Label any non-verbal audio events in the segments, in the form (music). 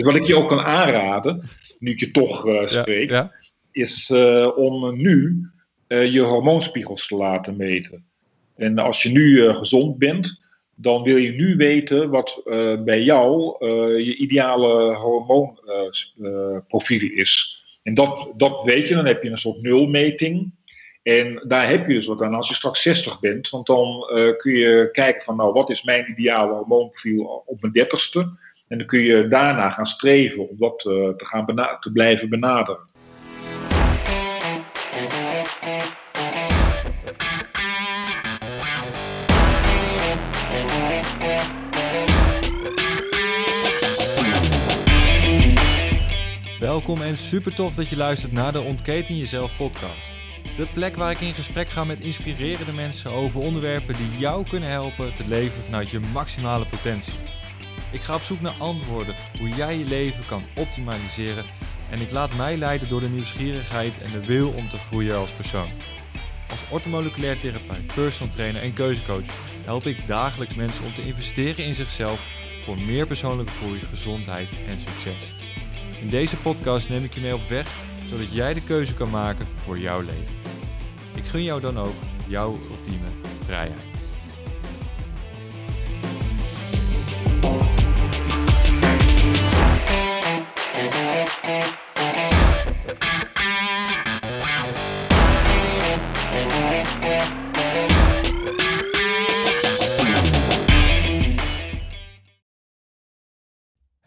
Dus wat ik je ook kan aanraden, nu ik je toch uh, spreek, ja, is uh, om nu uh, je hormoonspiegels te laten meten. En als je nu gezond bent, dan wil je nu weten wat bij jou je ideale hormoonprofiel is. En dat, dat weet je, dan heb je een soort nulmeting. En daar heb je dus wat aan als je straks 60 bent. Want dan kun je kijken van, nou, wat is mijn ideale hormoonprofiel op mijn dertigste? En dan kun je daarna gaan streven om dat uh, te, gaan te blijven benaderen. Welkom en super tof dat je luistert naar de Ontketen Jezelf podcast. De plek waar ik in gesprek ga met inspirerende mensen over onderwerpen die jou kunnen helpen te leven vanuit je maximale potentie. Ik ga op zoek naar antwoorden hoe jij je leven kan optimaliseren en ik laat mij leiden door de nieuwsgierigheid en de wil om te groeien als persoon. Als orthomoleculair therapeut, personal trainer en keuzecoach help ik dagelijks mensen om te investeren in zichzelf voor meer persoonlijke groei, gezondheid en succes. In deze podcast neem ik je mee op weg zodat jij de keuze kan maken voor jouw leven. Ik gun jou dan ook jouw ultieme vrijheid.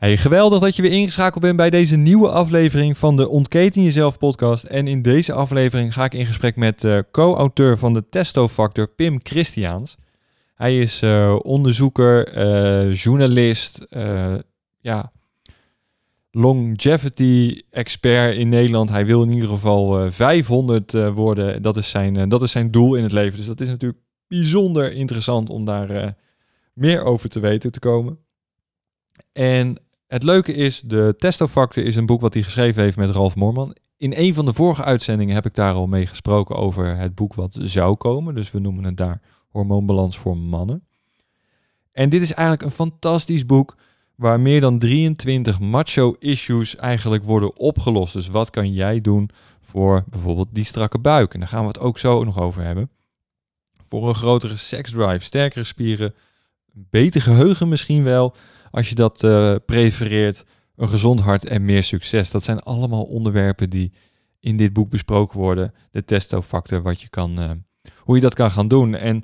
Hey, geweldig dat je weer ingeschakeld bent bij deze nieuwe aflevering van de Ontketen Jezelf podcast. En in deze aflevering ga ik in gesprek met uh, co-auteur van de Testofactor, Pim Christiaans. Hij is uh, onderzoeker, uh, journalist, ja, longevity expert in Nederland. Hij wil in ieder geval 500 worden. Dat is, zijn, dat is zijn doel in het leven. Dus dat is natuurlijk bijzonder interessant om daar meer over te weten te komen. En het leuke is, de Testofactor is een boek wat hij geschreven heeft met Ralf Moorman. In een van de vorige uitzendingen heb ik daar al mee gesproken over het boek wat zou komen. Dus we noemen het daar Hormoonbalans voor mannen. En dit is eigenlijk een fantastisch boek waar meer dan 23 macho-issues eigenlijk worden opgelost. Dus wat kan jij doen voor bijvoorbeeld die strakke buik? En daar gaan we het ook zo nog over hebben. Voor een grotere seksdrive, sterkere spieren, beter geheugen misschien wel, als je dat uh, prefereert, een gezond hart en meer succes. Dat zijn allemaal onderwerpen die in dit boek besproken worden. De testofactor, wat je kan, uh, hoe je dat kan gaan doen. En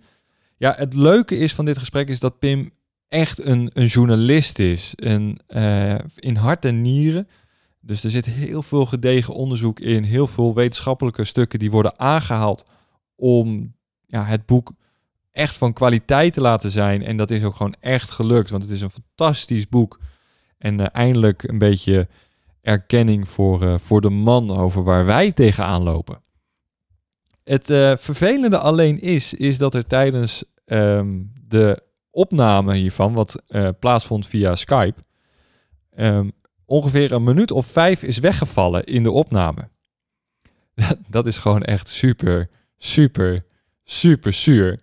ja, het leuke is van dit gesprek is dat Pim echt een, een journalist is. Een, uh, in hart en nieren. Dus er zit heel veel gedegen onderzoek in, heel veel wetenschappelijke stukken die worden aangehaald om ja, het boek echt van kwaliteit te laten zijn. En dat is ook gewoon echt gelukt, want het is een fantastisch boek. En uh, eindelijk een beetje erkenning voor, uh, voor de man over waar wij tegenaan lopen. Het uh, vervelende alleen is, is dat er tijdens um, de opname hiervan, wat plaatsvond via Skype, um, ongeveer een minuut of vijf is weggevallen in de opname. (laughs) dat is gewoon echt super, super, super zuur.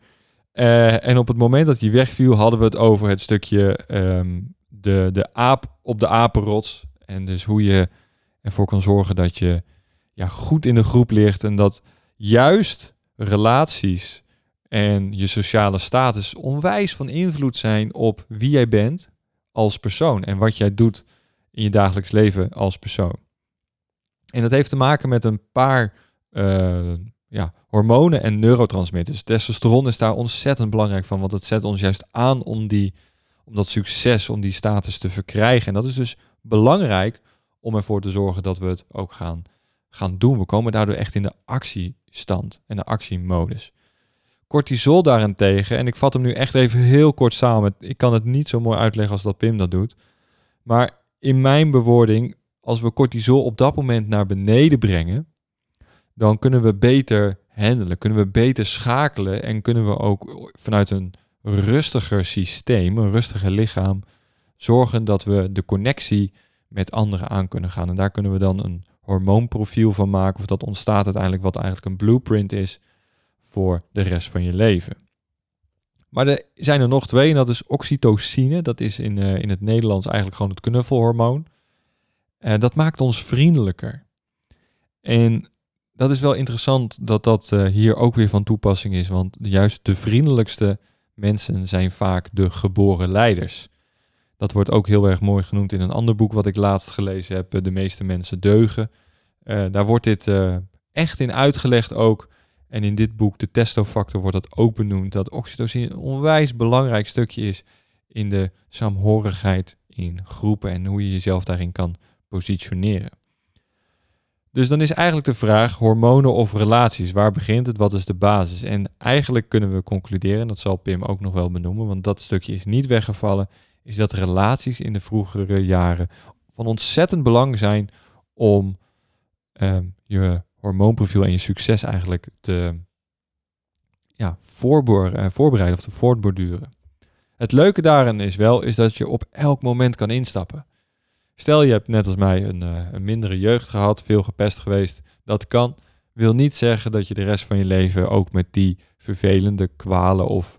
Uh, en op het moment dat hij wegviel, hadden we het over het stukje um, de, de aap op de apenrots. En dus hoe je ervoor kan zorgen dat je ja, goed in de groep ligt. En dat juist relaties en je sociale status onwijs van invloed zijn op wie jij bent als persoon. En wat jij doet in je dagelijks leven als persoon. En dat heeft te maken met een paar uh, ja, hormonen en neurotransmitters. Testosteron is daar ontzettend belangrijk van, want het zet ons juist aan om, die, om dat succes, om die status te verkrijgen. En dat is dus belangrijk om ervoor te zorgen dat we het ook gaan, gaan doen. We komen daardoor echt in de actiestand en de actiemodus. Cortisol daarentegen, en ik vat hem nu echt even heel kort samen. Ik kan het niet zo mooi uitleggen als dat Pim dat doet. Maar in mijn bewoording, als we cortisol op dat moment naar beneden brengen, dan kunnen we beter handelen, kunnen we beter schakelen en kunnen we ook vanuit een rustiger systeem, een rustiger lichaam, zorgen dat we de connectie met anderen aan kunnen gaan. En daar kunnen we dan een hormoonprofiel van maken, of dat ontstaat uiteindelijk wat eigenlijk een blueprint is voor de rest van je leven. Maar er zijn er nog twee en dat is oxytocine. Dat is in, uh, in het Nederlands eigenlijk gewoon het knuffelhormoon. Uh, dat maakt ons vriendelijker. En dat is wel interessant dat dat uh, hier ook weer van toepassing is, want juist de vriendelijkste mensen zijn vaak de geboren leiders. Dat wordt ook heel erg mooi genoemd in een ander boek wat ik laatst gelezen heb, De meeste mensen deugen. Uh, daar wordt dit echt in uitgelegd ook. En in dit boek, de testofactor, wordt dat ook benoemd. Dat oxytocine een onwijs belangrijk stukje is in de saamhorigheid in groepen en hoe je jezelf daarin kan positioneren. Dus dan is eigenlijk de vraag: hormonen of relaties? Waar begint het? Wat is de basis? En eigenlijk kunnen we concluderen, dat zal Pim ook nog wel benoemen, want dat stukje is niet weggevallen, is dat relaties in de vroegere jaren van ontzettend belang zijn om um, je hormoonprofiel en je succes eigenlijk te ja, eh, voorbereiden of te voortborduren. Het leuke daarin is wel is dat je op elk moment kan instappen. Stel je hebt net als mij een, uh, een mindere jeugd gehad, veel gepest geweest. Dat kan. Wil niet zeggen dat je de rest van je leven ook met die vervelende kwalen of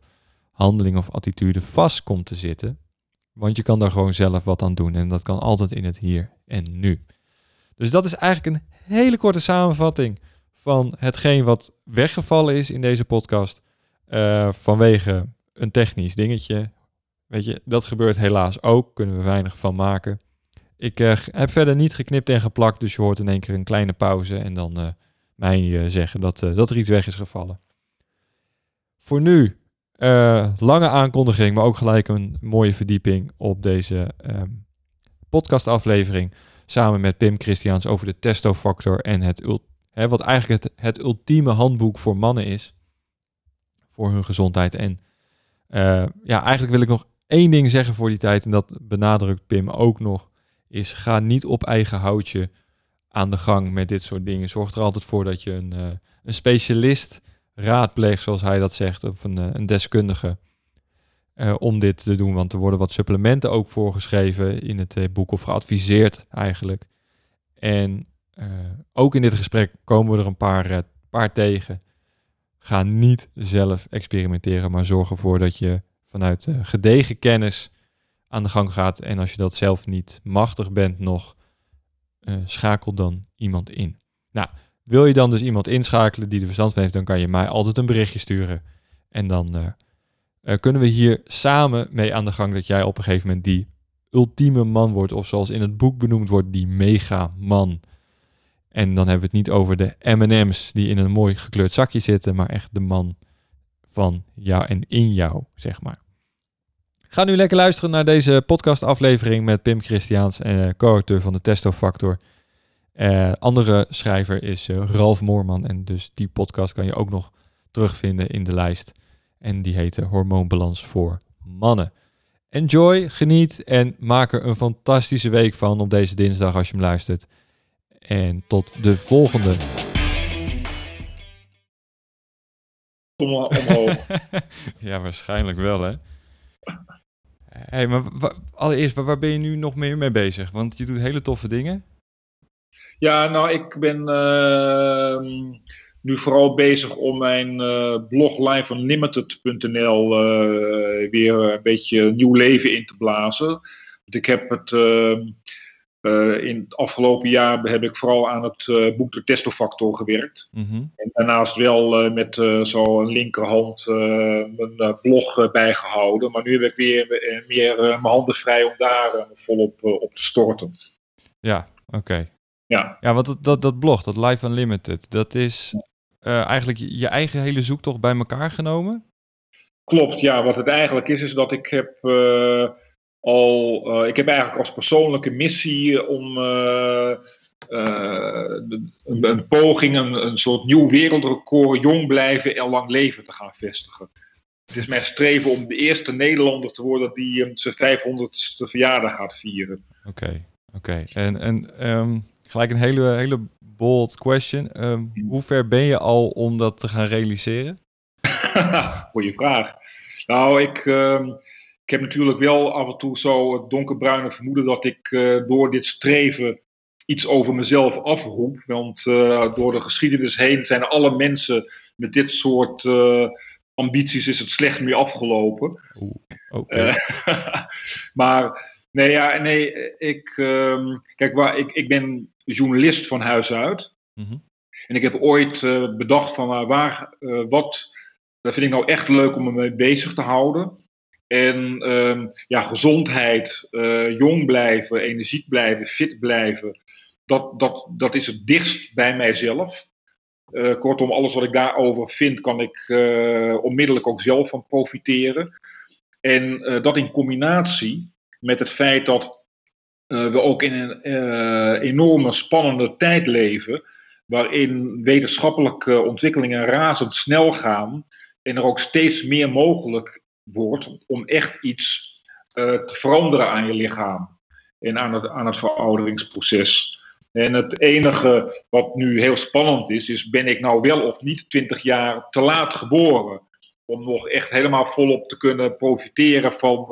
handeling of attitude vast komt te zitten. Want je kan daar gewoon zelf wat aan doen en dat kan altijd in het hier en nu. Dus dat is eigenlijk een hele korte samenvatting van hetgeen wat weggevallen is in deze podcast. Uh, vanwege een technisch dingetje. Weet je, dat gebeurt helaas ook. Kunnen we weinig van maken. Ik uh, heb verder niet geknipt en geplakt, dus je hoort in één keer een kleine pauze en dan uh, mij zeggen dat, dat er iets weg is gevallen. Voor nu, lange aankondiging, maar ook gelijk een mooie verdieping op deze um, podcastaflevering samen met Pim Christiaans over de testofactor en het, hè, wat eigenlijk het, het ultieme handboek voor mannen is. Voor hun gezondheid. En uh, ja, eigenlijk wil ik nog één ding zeggen voor die tijd. En dat benadrukt Pim ook nog. Is ga niet op eigen houtje aan de gang met dit soort dingen. Zorg er altijd voor dat je een, uh, een specialist raadpleegt, zoals hij dat zegt. Of een, uh, een deskundige. Uh, om dit te doen. Want er worden wat supplementen ook voorgeschreven in het boek of geadviseerd eigenlijk. En ook in dit gesprek komen we er een paar, paar tegen. Ga niet zelf experimenteren, maar zorg ervoor dat je vanuit gedegen kennis aan de gang gaat. En als je dat zelf niet machtig bent nog, schakel dan iemand in. Nou, wil je dan dus iemand inschakelen die er verstand van heeft, dan kan je mij altijd een berichtje sturen. En dan uh, kunnen we hier samen mee aan de gang dat jij op een gegeven moment die ultieme man wordt, of zoals in het boek benoemd wordt, die mega man. En dan hebben we het niet over de MM's die in een mooi gekleurd zakje zitten, maar echt de man van jou en in jou, zeg maar. Ga nu lekker luisteren naar deze podcastaflevering met Pim Christiaans, uh, co-auteur van de Testofactor. Uh, andere schrijver is uh, Ralf Moorman en dus die podcast kan je ook nog terugvinden in de lijst. En die heette Hormoonbalans voor Mannen. Enjoy, geniet en maak er een fantastische week van op deze dinsdag als je hem luistert. En tot de volgende. Omhoog. (laughs) ja, waarschijnlijk wel hè. Hey, maar allereerst, waar, ben je nu nog meer mee bezig? Want je doet hele toffe dingen. Ja, nou, ik ben uh, nu vooral bezig om mijn uh, blog liveunlimited.nl uh, weer een beetje nieuw leven in te blazen. Want ik heb het uh, in het afgelopen jaar heb ik vooral aan het boek De Testofactor gewerkt. Mm -hmm. En daarnaast wel met zo een linkerhand mijn blog bijgehouden. Maar nu heb ik weer meer mijn handen vrij om daar volop op te storten. Ja, oké. Okay. Ja, ja want dat, dat, dat blog, dat Live Unlimited, dat is eigenlijk je eigen hele zoektocht bij elkaar genomen? Klopt, ja. Wat het eigenlijk is, is dat ik heb al. Uh, ik heb eigenlijk als persoonlijke missie om een, een, poging, een, een soort nieuw wereldrecord, jong blijven en lang leven te gaan vestigen. Het is mijn streven om de eerste Nederlander te worden die zijn 500ste verjaardag gaat vieren. Oké, oké. En, en um, gelijk een hele, hele bold question. Um, hoe ver ben je al om dat te gaan realiseren? (laughs) Goeie vraag. Nou, ik, uh, ik heb natuurlijk wel af en toe zo het donkerbruine vermoeden dat ik uh, door dit streven iets over mezelf afroep. Want uh, door de geschiedenis heen zijn alle mensen met dit soort uh, ambities is het slecht mee afgelopen. Okay. (laughs) maar Nee, ja, nee, ik, ehm, kijk, waar, ik, ik ben journalist van huis uit. Mhm. En ik heb ooit eh, bedacht van uh, waar, wat vind ik nou echt leuk om me mee bezig te houden. En ehm, ja, gezondheid, jong blijven, energiek blijven, fit blijven, dat, dat, dat is het dichtst bij mijzelf. kortom, alles wat ik daarover vind, kan ik onmiddellijk ook zelf van profiteren. En dat in combinatie met het feit dat we ook in een enorme spannende tijd leven, waarin wetenschappelijke ontwikkelingen razendsnel gaan en er ook steeds meer mogelijk wordt om echt iets uh, te veranderen aan je lichaam en aan het, aan het verouderingsproces. En het enige wat nu heel spannend is, is ben ik nou wel of niet 20 jaar te laat geboren om nog echt helemaal volop te kunnen profiteren van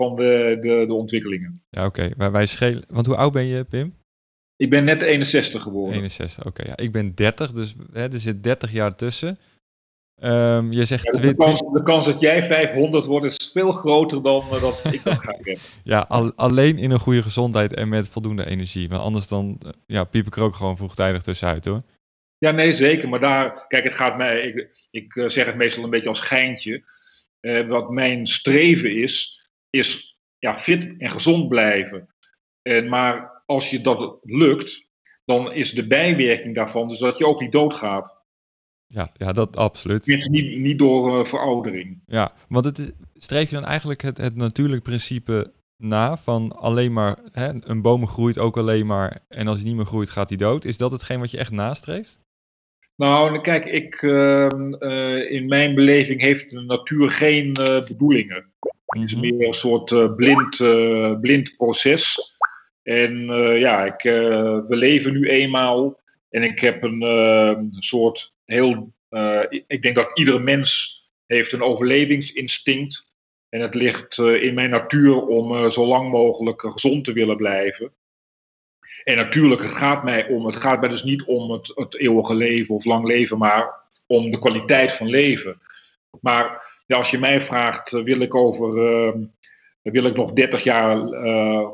van de, de, de ontwikkelingen. Ja, oké. Okay. Wij schelen... Want hoe oud ben je, Pim? Ik ben net 61 geworden. 61, oké. ja. Ik ben 30, dus hè, er zit 30 jaar tussen. Um, je zegt... Ja, de, kans, de, kans, dat jij 500 wordt is veel groter dan uh, dat ik dat ga hebben. (laughs) ja, al, alleen in een goede gezondheid en met voldoende energie. Want anders dan uh, ja, piep ik er ook gewoon vroegtijdig tussenuit hoor. Ja, nee, zeker. Maar daar, kijk, het gaat mij, ik, ik uh, zeg het meestal een beetje als geintje. wat mijn streven is, is ja, fit en gezond blijven. En, maar als je dat lukt, dan is de bijwerking daarvan dus dat je ook niet doodgaat. Ja, ja dat absoluut. Niet, niet door uh, veroudering. Ja, want het is, streef je dan eigenlijk het, het natuurlijk principe na van alleen maar, hè, een boom groeit ook alleen maar en als hij niet meer groeit gaat hij dood. Is dat hetgeen wat je echt nastreeft? Nou, kijk, ik, uh, uh, in mijn beleving heeft de natuur geen uh, bedoelingen. Het is meer een soort blind, blind proces. En ja, ik, we leven nu eenmaal. En ik heb een soort heel. ik denk dat iedere mens heeft een overlevingsinstinct. En het ligt in mijn natuur om zo lang mogelijk gezond te willen blijven. En natuurlijk, het gaat mij om. Het gaat mij dus niet om het, het eeuwige leven of lang leven, maar om de kwaliteit van leven. Maar ja, als je mij vraagt, eh, wil ik over wil ik nog 30 jaar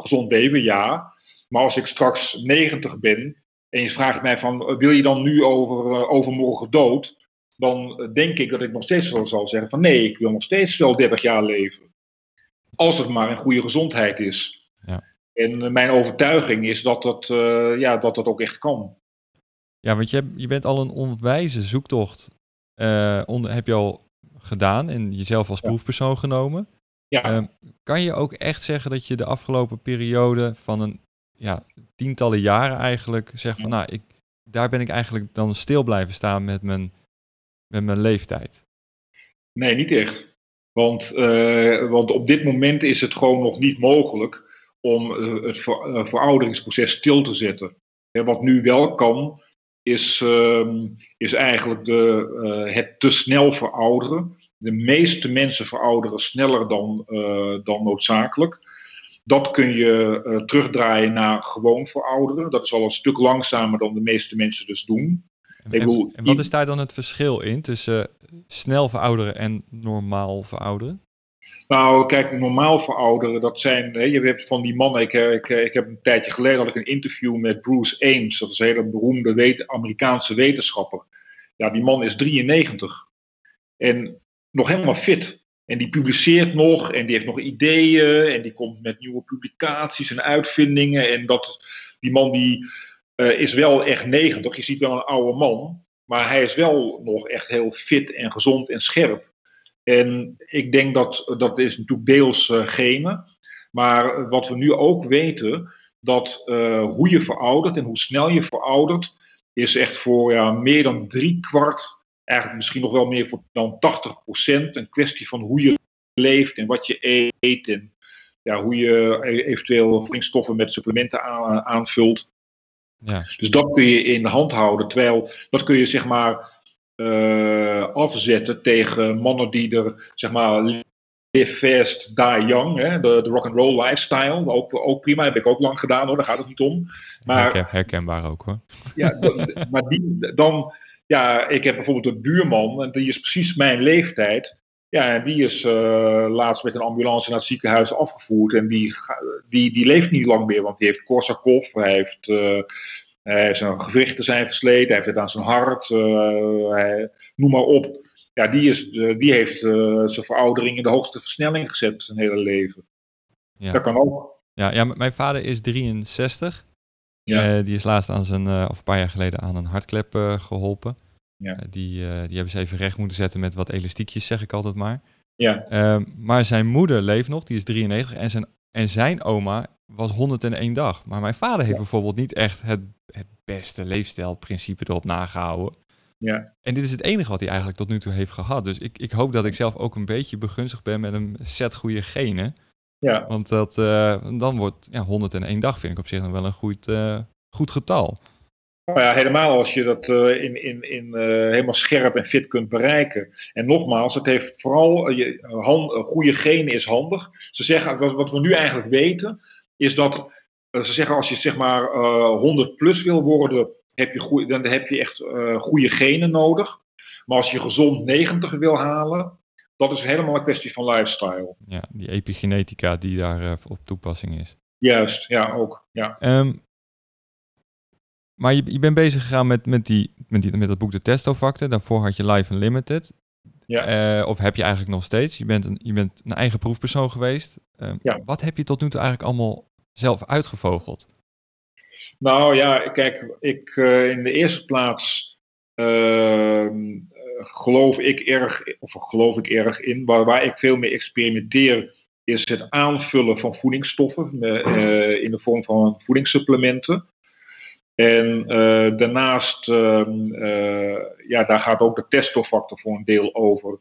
gezond leven? Ja. Maar als ik straks 90 ben en je vraagt mij van wil je dan nu over, uh, overmorgen dood? Dan denk ik dat ik nog steeds wel zal zeggen van nee, ik wil nog steeds wel 30 jaar leven. Als het maar een goede gezondheid is. Ja. En mijn overtuiging is dat dat, ja, dat dat ook echt kan. Ja, want je, je bent al een onwijze zoektocht. onder, heb je al gedaan en jezelf als proefpersoon genomen. Ja. Um, kan je ook echt zeggen dat je de afgelopen periode van een ja, tientallen jaren eigenlijk zegt van, nou, ik, daar ben ik eigenlijk dan stil blijven staan met mijn, met mijn leeftijd? Nee, niet echt. Want, uh, want op dit moment is het gewoon nog niet mogelijk om uh, het ver, uh, verouderingsproces stil te zetten. Wat nu wel kan, is, uh, is eigenlijk de, het te snel verouderen. De meeste mensen verouderen sneller dan, dan noodzakelijk. Dat kun je uh, terugdraaien naar gewoon verouderen. Dat is al een stuk langzamer dan de meeste mensen dus doen. En, bedoel, en wat is daar dan het verschil in tussen snel verouderen en normaal verouderen? Nou, kijk, normaal verouderen, dat zijn, hè, je hebt van die mannen, ik, ik, ik heb een tijdje geleden had ik een interview met Bruce Ames, dat is een hele beroemde wet, Amerikaanse wetenschapper. Ja, die man is 93 en nog helemaal fit. En die publiceert nog en die heeft nog ideeën en die komt met nieuwe publicaties en uitvindingen. En dat, die man die uh, is wel echt 90, je ziet wel een oude man, maar hij is wel nog echt heel fit en gezond en scherp. En ik denk dat dat is natuurlijk deels uh, genen. Maar wat we nu ook weten, dat uh, hoe je veroudert en hoe snel je veroudert, is echt voor ja, meer dan drie kwart, eigenlijk misschien nog wel meer voor dan 80 procent, een kwestie van hoe je leeft en wat je eet en ja, hoe je e-, eventueel voedingsstoffen met supplementen aan, aanvult. Ja. Dus dat kun je in de hand houden, terwijl dat kun je zeg maar uh, afzetten tegen mannen die er, zeg maar, live fast, die young, hè, de, de rock and roll lifestyle, ook, ook prima, heb ik ook lang gedaan hoor, daar gaat het niet om. Maar, Herken, herkenbaar ook hoor. Ja, maar die, dan, ja, ik heb bijvoorbeeld een buurman, en die is precies mijn leeftijd, Ja, die is uh, laatst met een ambulance naar het ziekenhuis afgevoerd. En die, die, die leeft niet lang meer, want die heeft Korsakoff. Hij heeft, uh, hij zijn gewrichten zijn versleten, hij heeft het aan zijn hart. Uh, hij, noem maar op. Ja, die, is, die heeft zijn veroudering in de hoogste versnelling gezet zijn hele leven. Ja. Dat kan ook. Ja, ja, mijn vader is 63. Ja. die is laatst aan zijn, of een paar jaar geleden aan een hartklep geholpen. Ja. Eh, die, die hebben ze even recht moeten zetten met wat elastiekjes, zeg ik altijd maar. Ja. Uh, maar zijn moeder leeft nog, die is 93. En zijn, en zijn oma was 101 dag. Maar mijn vader heeft bijvoorbeeld niet echt het, het beste leefstijlprincipe erop nagehouden. Ja. En dit is het enige wat hij eigenlijk tot nu toe heeft gehad. Dus ik, ik hoop dat ik zelf ook een beetje begunstigd ben met een set goede genen. Ja. Want dat, uh, dan wordt ja, 101 dag vind ik op zich nog wel een goed, uh, goed getal. Nou ja, helemaal als je dat uh, in, in, in, uh, helemaal scherp en fit kunt bereiken. En nogmaals, het heeft vooral uh, je, hand, goede genen is handig. Ze zeggen, wat, wat we nu eigenlijk weten, is dat ze zeggen als je zeg maar 100 plus wil worden, heb je goeie, dan heb je echt goede genen nodig. Maar als je gezond 90 wil halen, dat is helemaal een kwestie van lifestyle. Ja, die epigenetica die daar op toepassing is. Juist, ja, ook. Ja. Um, maar je, je bent bezig gegaan met, met, die, met, die, met dat boek De Testofacten. Daarvoor had je Live Unlimited. Ja. Uh, of heb je eigenlijk nog steeds? Je bent een, je bent een eigen proefpersoon geweest. Uh, ja. Wat heb je tot nu toe eigenlijk allemaal zelf uitgevogeld? Nou ja, kijk, ik uh, in de eerste plaats ehm, geloof ik erg, of geloof ik erg in, waar, waar ik veel mee experimenteer, is het aanvullen van voedingsstoffen in de vorm van voedingssupplementen. En uh, daarnaast, uh, ja, daar gaat ook de teststofactor voor een deel over.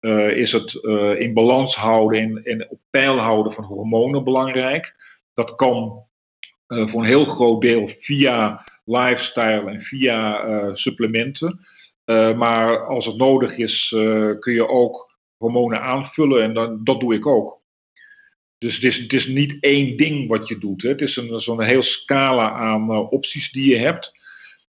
Eh, is het in balans houden en, en, op peil houden van hormonen belangrijk. Dat kan voor een heel groot deel via lifestyle en via supplementen. Maar als het nodig is, kun je ook hormonen aanvullen en dan, dat doe ik ook. Dus het is, het is niet één ding wat je doet. Hè. Het is een, zo'n heel scala aan uh, opties die je hebt.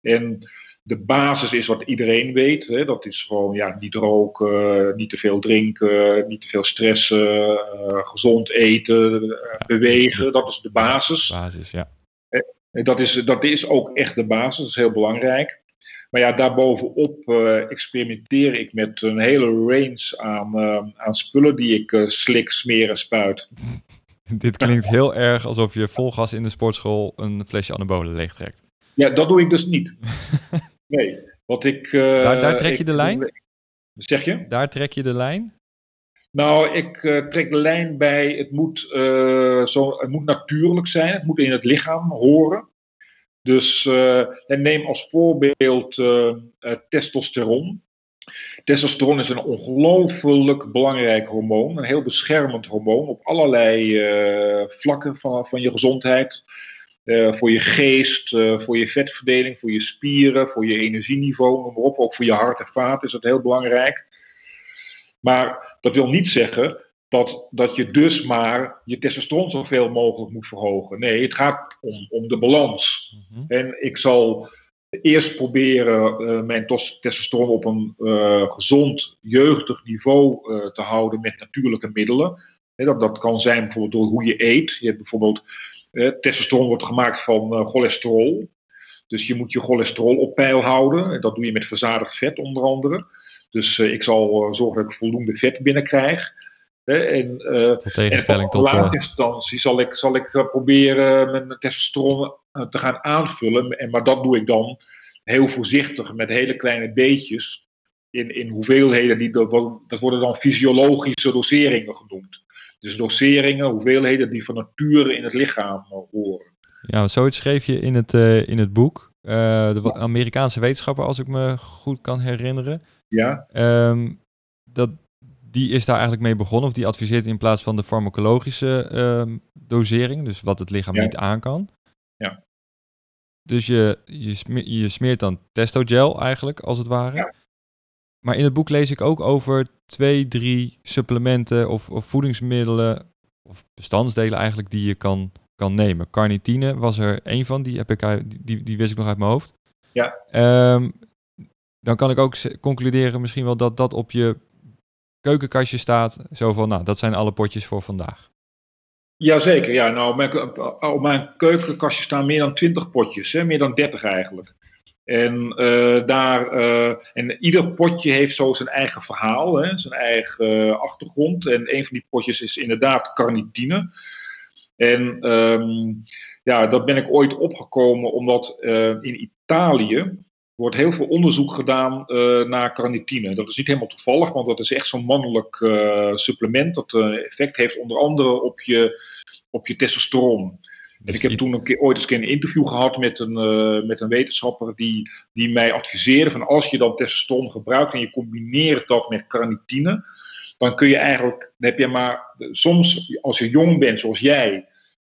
En de basis is wat iedereen weet. Hè. Dat is gewoon ja, niet roken, niet te veel drinken, niet te veel stressen, gezond eten, bewegen. Dat is de basis. Basis, ja. Dat is, dat is ook echt de basis, dat is heel belangrijk. Maar ja, daarbovenop uh, experimenteer ik met een hele range aan, uh, aan spullen die ik uh, slik, smeer en spuit. (laughs) Dit klinkt heel erg alsof je vol gas in de sportschool een flesje anabolen leegtrekt. Ja, dat doe ik dus niet. (laughs) nee, wat ik... daar, daar, trek je de lijn? Zeg je? Daar trek je de lijn? Nou, ik trek de lijn bij, het moet, zo, het moet natuurlijk zijn, het moet in het lichaam horen. Dus uh, neem als voorbeeld uh, testosteron. Testosteron is een ongelooflijk belangrijk hormoon, een heel beschermend hormoon op allerlei vlakken van, van je gezondheid. voor je geest, voor je vetverdeling, voor je spieren, voor je energieniveau, noem maar op. Ook voor je hart en vaat is het heel belangrijk. Maar dat wil niet zeggen dat, dat je dus maar je testosteron zoveel mogelijk moet verhogen. Nee, het gaat om, om de balans. Mhm. En ik zal eerst proberen uh, mijn testosteron op een uh, gezond, jeugdig niveau uh, te houden met natuurlijke middelen. dat, dat kan zijn bijvoorbeeld door hoe je eet. Je hebt bijvoorbeeld, testosteron wordt gemaakt van cholesterol. Dus je moet je cholesterol op peil houden. En dat doe je met verzadigd vet onder andere. Dus ik zal zorgen dat ik voldoende vet binnenkrijg. En, uh, tegenstelling tot. In laatste instantie zal ik, zal ik uh, proberen mijn testosteron te gaan aanvullen. En, maar dat doe ik dan heel voorzichtig met hele kleine beetjes. In, in hoeveelheden, die, dat worden dan fysiologische doseringen genoemd. Dus doseringen, hoeveelheden die van nature in het lichaam horen. Ja, zoiets schreef je in het, in het boek. de Amerikaanse wetenschapper, als ik me goed kan herinneren. Ja. Um, dat, die is daar eigenlijk mee begonnen. Of die adviseert in plaats van de farmacologische uh, dosering. Dus wat het lichaam niet aan kan. Ja. Dus je, je, smeert, je smeert dan testogel eigenlijk, als het ware. Ja. Maar in het boek lees ik ook over twee, drie supplementen of, of voedingsmiddelen, of bestandsdelen eigenlijk, die je kan, kan nemen. Carnitine was er één van, die, heb ik, die, die wist ik nog uit mijn hoofd. Ja. Um, dan kan ik ook concluderen misschien wel dat dat op je keukenkastje staat. Zo van, nou, dat zijn alle potjes voor vandaag. Jazeker, ja. Nou, op mijn keukenkastje staan meer dan 20 potjes, hè, meer dan 30 eigenlijk. En, uh, daar, uh, en ieder potje heeft zo zijn eigen verhaal, hè, zijn eigen uh, achtergrond. En een van die potjes is inderdaad carnitine. En um, ja, dat ben ik ooit opgekomen omdat in Italië wordt heel veel onderzoek gedaan naar carnitine. Dat is niet helemaal toevallig, want dat is echt zo'n mannelijk supplement dat effect heeft onder andere op je, op je testosteron. En ik heb toen een keer, ooit eens een interview gehad met een, uh, met een wetenschapper die, die mij adviseerde van als je dan testosteron gebruikt en je combineert dat met carnitine, dan kun je eigenlijk, heb je maar, soms als je jong bent zoals jij,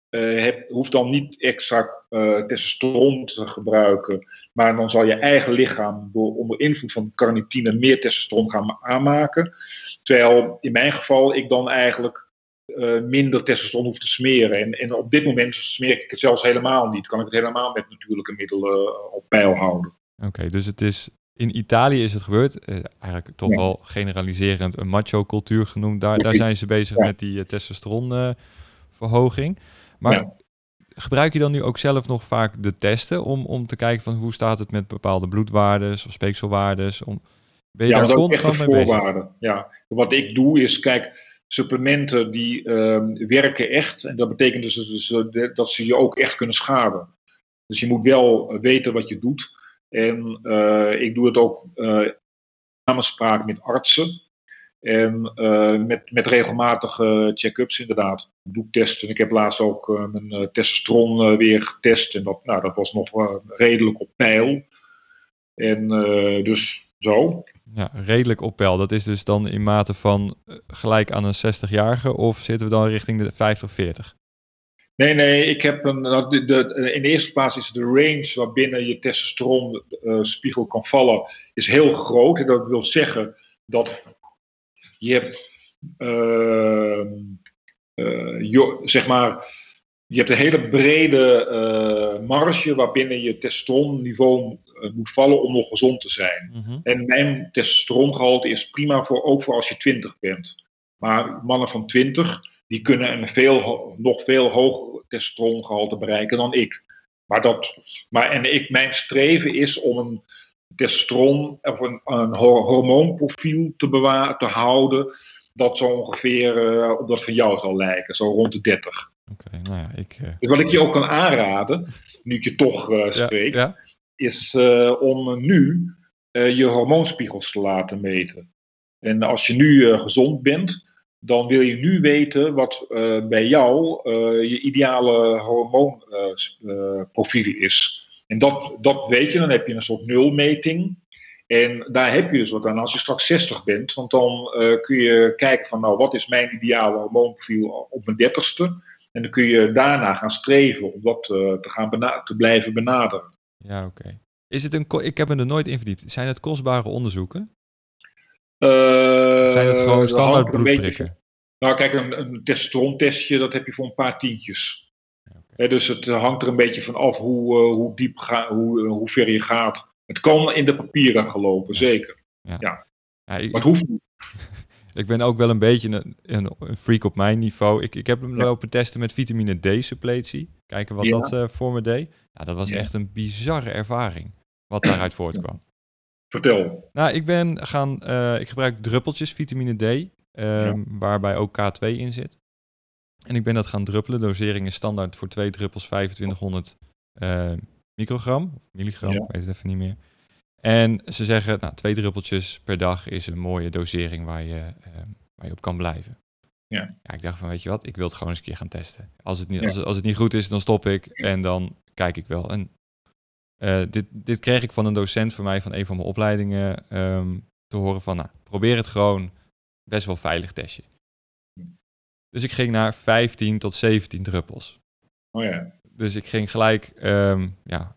uh, heb, hoeft dan niet extra uh, testosteron te gebruiken, maar dan zal je eigen lichaam door onder invloed van carnitine meer testosteron gaan aanmaken. Terwijl in mijn geval ik dan eigenlijk uh, minder testosteron hoeft te smeren. En, en, op dit moment smeer ik het zelfs helemaal niet. Kan ik het helemaal met natuurlijke middelen uh, op peil houden. Oké, okay, dus het is in Italië is het gebeurd. Uh, eigenlijk toch ja. wel generaliserend een macho-cultuur genoemd. Daar, daar zijn ze bezig ja. met die testosteronverhoging. maar ja. Gebruik je dan nu ook zelf nog vaak de testen om, om te kijken van hoe staat het met bepaalde bloedwaardes of speekselwaardes? Om, ben je ja, daar constant mee bezig? Ja, wat ik doe is, kijk, supplementen die uh, werken echt. En dat betekent dus, dus uh, dat ze je ook echt kunnen schaden. Dus je moet wel weten wat je doet. En uh, ik doe het ook in samenspraak met artsen. En met, met regelmatige check-ups inderdaad. Bloedtesten. Ik heb laatst ook mijn testosteron weer getest. En dat, nou, dat was nog redelijk op peil. En dus zo. Ja, redelijk op peil. Dat is dus dan in mate van gelijk aan een 60-jarige of zitten we dan richting de 50, 40? Nee, nee, ik heb een. De, de, in de eerste plaats is de range waarbinnen je testosteronspiegel kan vallen, is heel groot. En dat wil zeggen dat je hebt, uh, uh, jo, zeg maar, je hebt een hele brede uh, marge waarbinnen je testosteronniveau uh, moet vallen om nog gezond te zijn. Mm-hmm. En mijn testosterongehalte is prima voor, ook voor als je 20 bent. Maar mannen van 20, die kunnen een veel, nog veel hoger testosterongehalte bereiken dan ik. Maar, dat, maar en ik, mijn streven is om een testosteron of een, een hormoonprofiel te, bewa- te houden dat zo ongeveer uh, op dat van jou zal lijken, zo rond de 30. Okay, nou ja, ik, uh... Dus wat ik je ook kan aanraden, nu ik je toch uh, spreek, ja, ja. is om nu je hormoonspiegels te laten meten. En als je nu gezond bent, dan wil je nu weten wat bij jou je ideale hormoonprofiel is. En dat, dat weet je, dan heb je een soort nulmeting. En daar heb je dus wat aan als je straks 60 bent. Want dan kun je kijken van, nou, wat is mijn ideale hormoonprofiel op mijn dertigste? En dan kun je daarna gaan streven om dat uh, te, gaan te blijven benaderen. Ja, oké. Okay. Is het een, ik heb me er nooit in verdiept. Zijn het kostbare onderzoeken? Uh, zijn het gewoon standaard bloedprikken? Nou, kijk, een, een testosterontestje, dat heb je voor een paar tientjes. He, dus het hangt er een beetje van af hoe, uh, hoe diep, ga, hoe, hoe ver je gaat. Het kan in de papieren gelopen, ja. zeker. Ja. ja. ja ik, maar het hoeft niet. (laughs) Ik ben ook wel een beetje een, een, een freak op mijn niveau. Ik, ik heb hem ja. lopen testen met vitamine D-suppletie. Kijken wat ja. dat uh, voor me deed. Nou, dat was ja. echt een bizarre ervaring. Wat daaruit voortkwam. Vertel. Nou, ik ben gaan... Uh, ik gebruik druppeltjes vitamine D. Um, waarbij ook K2 in zit. En ik ben dat gaan druppelen. Dosering is standaard voor twee druppels 2500 uh, microgram. Of milligram, ik weet het even niet meer. En ze zeggen, nou, twee druppeltjes per dag is een mooie dosering waar je, uh, waar je op kan blijven. Ja. ja. Ik dacht van, weet je wat, ik wil het gewoon eens een keer gaan testen. Als het niet, ja. als, het, als het niet goed is, dan stop ik en dan kijk ik wel. En uh, dit, dit kreeg ik van een docent van mij van een van mijn opleidingen um, te horen van, nou, probeer het gewoon best wel veilig testje. Dus ik ging naar 15 tot 17 druppels. Oh ja. Dus ik ging gelijk, um, ja,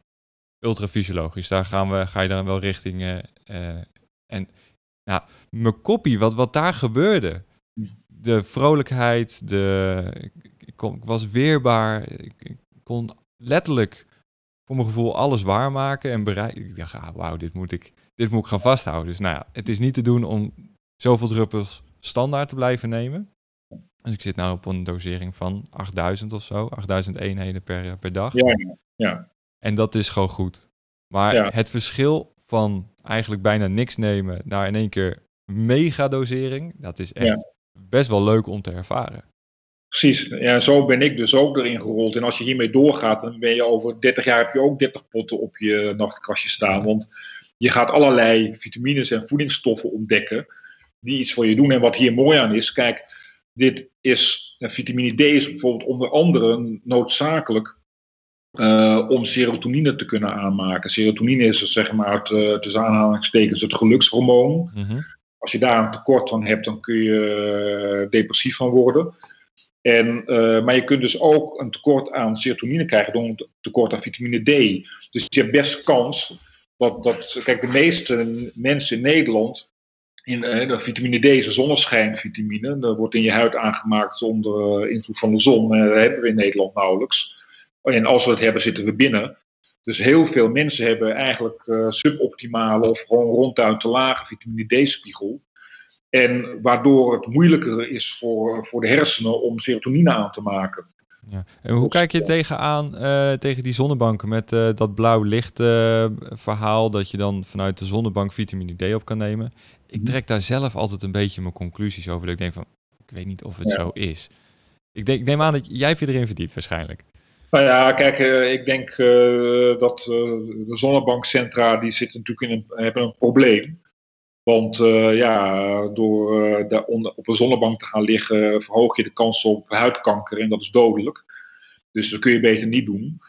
ultrafysiologisch. Daar gaan we, ga je dan wel richting. Uh, uh, en nou, mijn koppie, wat, wat daar gebeurde. De vrolijkheid, de, ik, ik, kon, ik was weerbaar. Ik, ik, kon letterlijk voor mijn gevoel alles waarmaken en bereiken. Ik dacht, ah, wauw, dit moet ik, dit moet ik gaan vasthouden. Dus nou ja, het is niet te doen om zoveel druppels standaard te blijven nemen. Dus ik zit nu op een dosering van 8000 of zo, 8000 eenheden per, per dag. Ja, ja. En dat is gewoon goed. Maar Ja. het verschil van eigenlijk bijna niks nemen naar in één keer megadosering, dat is echt Ja. best wel leuk om te ervaren. Precies. Ja, zo ben ik dus ook erin gerold. En als je hiermee doorgaat, dan ben je over 30 jaar heb je ook 30 potten op je nachtkastje staan. Ja. Want je gaat allerlei vitamines en voedingsstoffen ontdekken die iets voor je doen. En wat hier mooi aan is, kijk, dit is, vitamine D is bijvoorbeeld onder andere noodzakelijk eh, om serotonine te kunnen aanmaken. Serotonine is zeg maar het, eh, tussen aanhalingstekens het gelukshormoon. Mhm. Als je daar een tekort van hebt, dan kun je eh, depressief van worden. En, maar je kunt dus ook een tekort aan serotonine krijgen door een tekort aan vitamine D. Dus je hebt best kans dat, dat kijk, de meeste mensen in Nederland, in, de vitamine D is een zonneschijnvitamine, dat wordt in je huid aangemaakt onder eh, invloed van de zon. Eh, dat hebben we in Nederland nauwelijks. En als we het hebben, zitten we binnen. Dus heel veel mensen hebben eigenlijk eh, suboptimale of gewoon ronduit te lage vitamine D-spiegel. En waardoor het moeilijker is voor, voor de hersenen om serotonine aan te maken. Ja. En hoe kijk je tegenaan eh, tegen die zonnebanken met eh, dat blauw licht eh, verhaal dat je dan vanuit de zonnebank vitamine D op kan nemen? Ik Mhm. trek daar zelf altijd een beetje mijn conclusies over. Dat ik denk van, ik weet niet of het Ja. zo is. Ik, denk, ik neem aan dat jij hebt je erin verdiept waarschijnlijk. Nou ja, kijk, ik denk dat de zonnebankcentra die zitten natuurlijk in een, hebben een probleem. Want eh, ja, door eh, daar onder, op een zonnebank te gaan liggen, verhoog je de kans op huidkanker en dat is dodelijk. Dus dat kun je beter niet doen.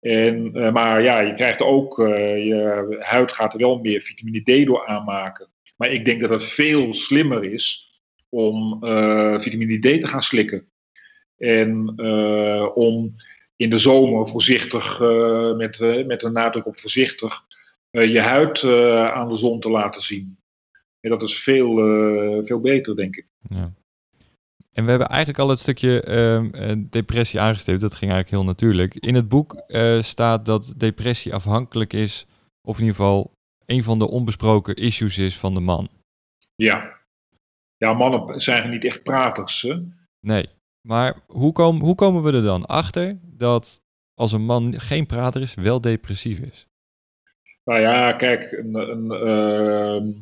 En, eh, maar ja, je krijgt ook, je huid gaat er wel meer vitamine D door aanmaken. Maar ik denk dat het veel slimmer is om vitamine D te gaan slikken. En om in de zomer voorzichtig, met, met een nadruk op voorzichtig, je huid aan de zon te laten zien. En dat is veel, eh, veel beter, denk ik. Ja. En we hebben eigenlijk al het stukje ehm, eh, depressie aangestipt. Dat ging eigenlijk heel natuurlijk. In het boek eh, staat dat depressie afhankelijk is, of in ieder geval een van de onbesproken issues is van de man. Ja. Ja, mannen zijn niet echt praters. Hè? Nee. Maar hoe, kom, hoe komen we er dan achter dat als een man geen prater is, wel depressief is? Nou ja, kijk, een, een, ehm,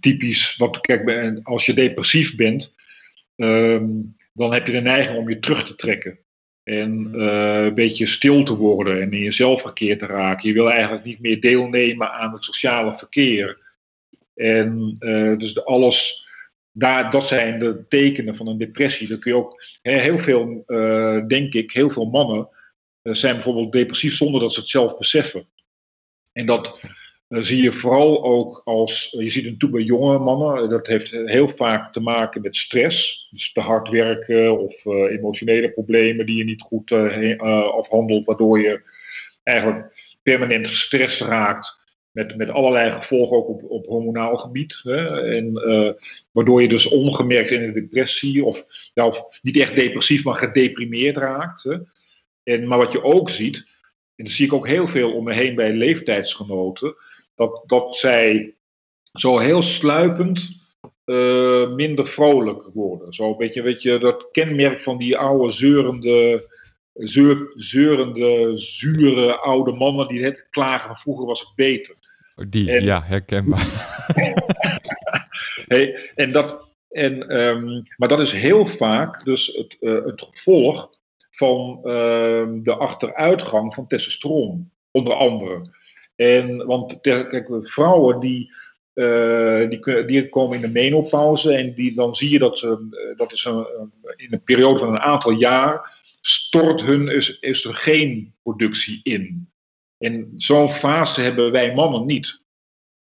typisch, wat, kijk, als je depressief bent, ehm, dan heb je de neiging om je terug te trekken. En eh, een beetje stil te worden en in jezelf verkeerd te raken. Je wil eigenlijk niet meer deelnemen aan het sociale verkeer. En eh, dus alles, daar, dat zijn de tekenen van een depressie. Dan kun je ook heel veel, eh, denk ik, heel veel mannen zijn bijvoorbeeld depressief zonder dat ze het zelf beseffen. En dat zie je vooral ook als, je ziet het natuurlijk bij jonge mannen, dat heeft heel vaak te maken met stress. Dus te hard werken of eh, emotionele problemen die je niet goed eh, eh, afhandelt, waardoor je eigenlijk permanent gestrest raakt. Met, met allerlei gevolgen ook op, op hormonaal gebied. Hè? En, waardoor je dus ongemerkt in een depressie, of, ja, of niet echt depressief, maar gedeprimeerd raakt. Hè? En, maar wat je ook ziet, en dat zie ik ook heel veel om me heen bij leeftijdsgenoten, dat, dat zij zo heel sluipend eh, minder vrolijk worden. Zo een beetje, weet je, dat kenmerk van die oude zeurende, zeur, zeurende, zure oude mannen die het klagen van vroeger was het beter. Die, En- ja, herkenbaar. (laughs) Hey, en dat, en, ehm, maar dat is heel vaak dus het, eh, het gevolg van ehm, de achteruitgang van testosteron, onder andere. En, want kijk, vrouwen die, eh, die, die komen in de menopauze en die, dan zie je dat eh, dat is een, in een periode van een aantal jaar, stort hun oestrogeenproductie in. En zo'n fase hebben wij mannen niet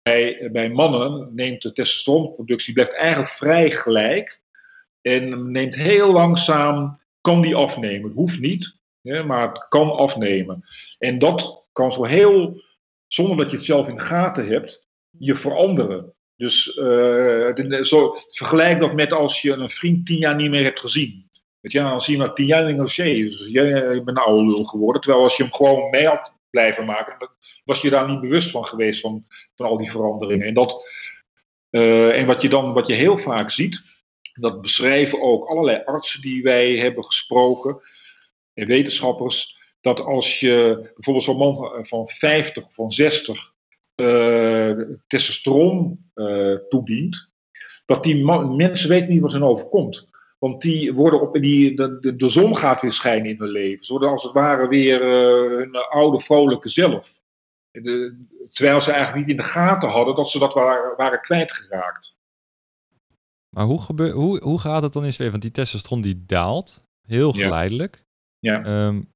bij, bij mannen neemt de testosteronproductie blijft eigenlijk vrij gelijk. En neemt heel langzaam, kan die afnemen. Het hoeft niet, hè, maar het kan afnemen. En dat kan zo heel, zonder dat je het zelf in de gaten hebt, je veranderen. Dus eh, zo, vergelijk dat met als je een vriend tien jaar niet meer hebt gezien. Weet je, dan zie je maar tien jaar en denk je, "Jee, dus jij jij bent een oude geworden. Terwijl als je hem gewoon mee had blijven maken, was je daar niet bewust van geweest van, van al die veranderingen. En, dat, eh, en wat je dan wat je heel vaak ziet, Dat beschrijven ook allerlei artsen die wij hebben gesproken en wetenschappers. Dat als je bijvoorbeeld zo'n man van 50 of van 60 uh, testosteron uh, toedient, dat die mensen weten niet wat hen overkomt. Want die worden op, die, de, de, zon gaat weer schijnen in hun leven. Ze worden als het ware weer uh, hun oude vrolijke zelf. De, terwijl ze eigenlijk niet in de gaten hadden dat ze dat waren, waren kwijtgeraakt. Maar hoe, gebeur, hoe, hoe gaat het dan eens weer? Want die testosteron die daalt, heel geleidelijk. Ja. ja. Um,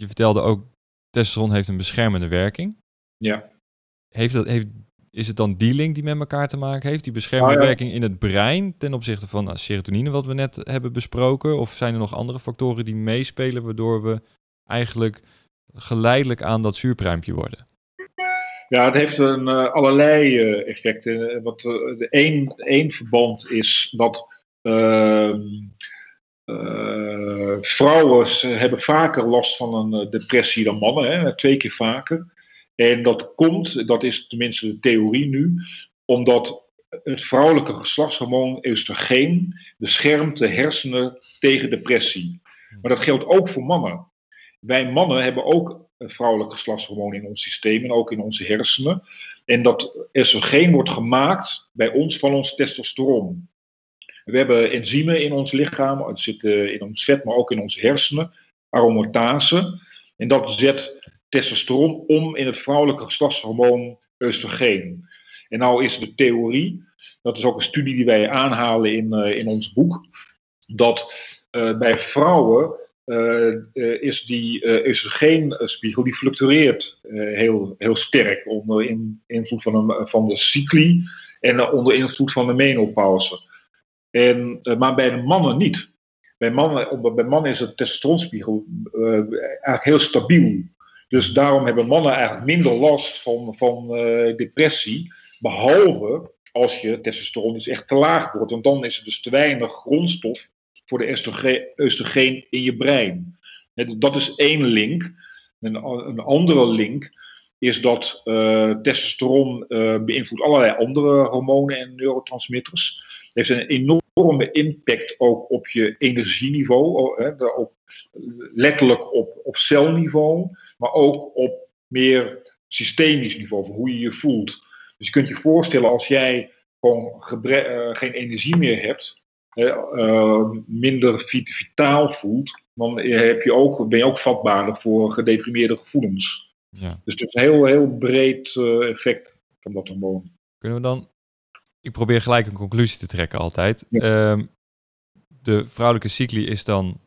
je vertelde ook, testosteron heeft een beschermende werking. Ja. Heeft dat, heeft, is het dan die link die met elkaar te maken heeft? Die beschermende oh, ja. werking in het brein ten opzichte van nou, serotonine, wat we net hebben besproken? Of zijn er nog andere factoren die meespelen, waardoor we eigenlijk geleidelijk aan dat zuurpruimpje worden? Ja, het heeft een, uh, allerlei uh, effecten. Wat, uh, de één, één verband is dat ehm, vrouwen hebben vaker last van een depressie dan mannen, hè, twee keer vaker. En dat komt, dat is tenminste de theorie nu, omdat het vrouwelijke geslachtshormoon oestrogeen beschermt de hersenen tegen depressie. Maar dat geldt ook voor mannen. Wij mannen hebben ook een vrouwelijk geslachtshormoon in ons systeem en ook in onze hersenen. En dat oestrogeen wordt gemaakt bij ons van ons testosteron. We hebben enzymen in ons lichaam, het zit in ons vet, maar ook in onze hersenen, aromatase. En dat zet testosteron om in het vrouwelijke geslachtshormoon oestrogeen. En nou is de theorie, dat is ook een studie die wij aanhalen in, uh, in ons boek, dat uh, bij vrouwen uh, is die oestrogeenspiegel, die fluctueert heel, heel sterk onder in, invloed van, een, van de cycli en onder invloed van de menopauze. En, maar bij de mannen niet. Bij mannen, bij mannen is het testosteronspiegel eigenlijk heel stabiel. Dus daarom hebben mannen eigenlijk minder last van, van uh, depressie. Behalve als je testosteron dus echt te laag wordt. Want dan is er dus te weinig grondstof voor de oestrogeen in je brein. Dat is één link. Een, een andere link is dat testosteron beïnvloedt allerlei andere hormonen en neurotransmitters. Het heeft een enorme impact ook op je energieniveau, hè, op, letterlijk op, op celniveau maar ook op meer systemisch niveau, van hoe je je voelt. Dus je kunt je voorstellen als jij gewoon uh, geen energie meer hebt, uh, minder vitaal voelt, dan heb je ook, ben je ook vatbaarder voor gedeprimeerde gevoelens. Ja. Dus het is een heel, heel breed uh, effect van dat hormoon. Kunnen we dan, ik probeer gelijk een conclusie te trekken altijd. Ja. Um, de vrouwelijke cycli is dan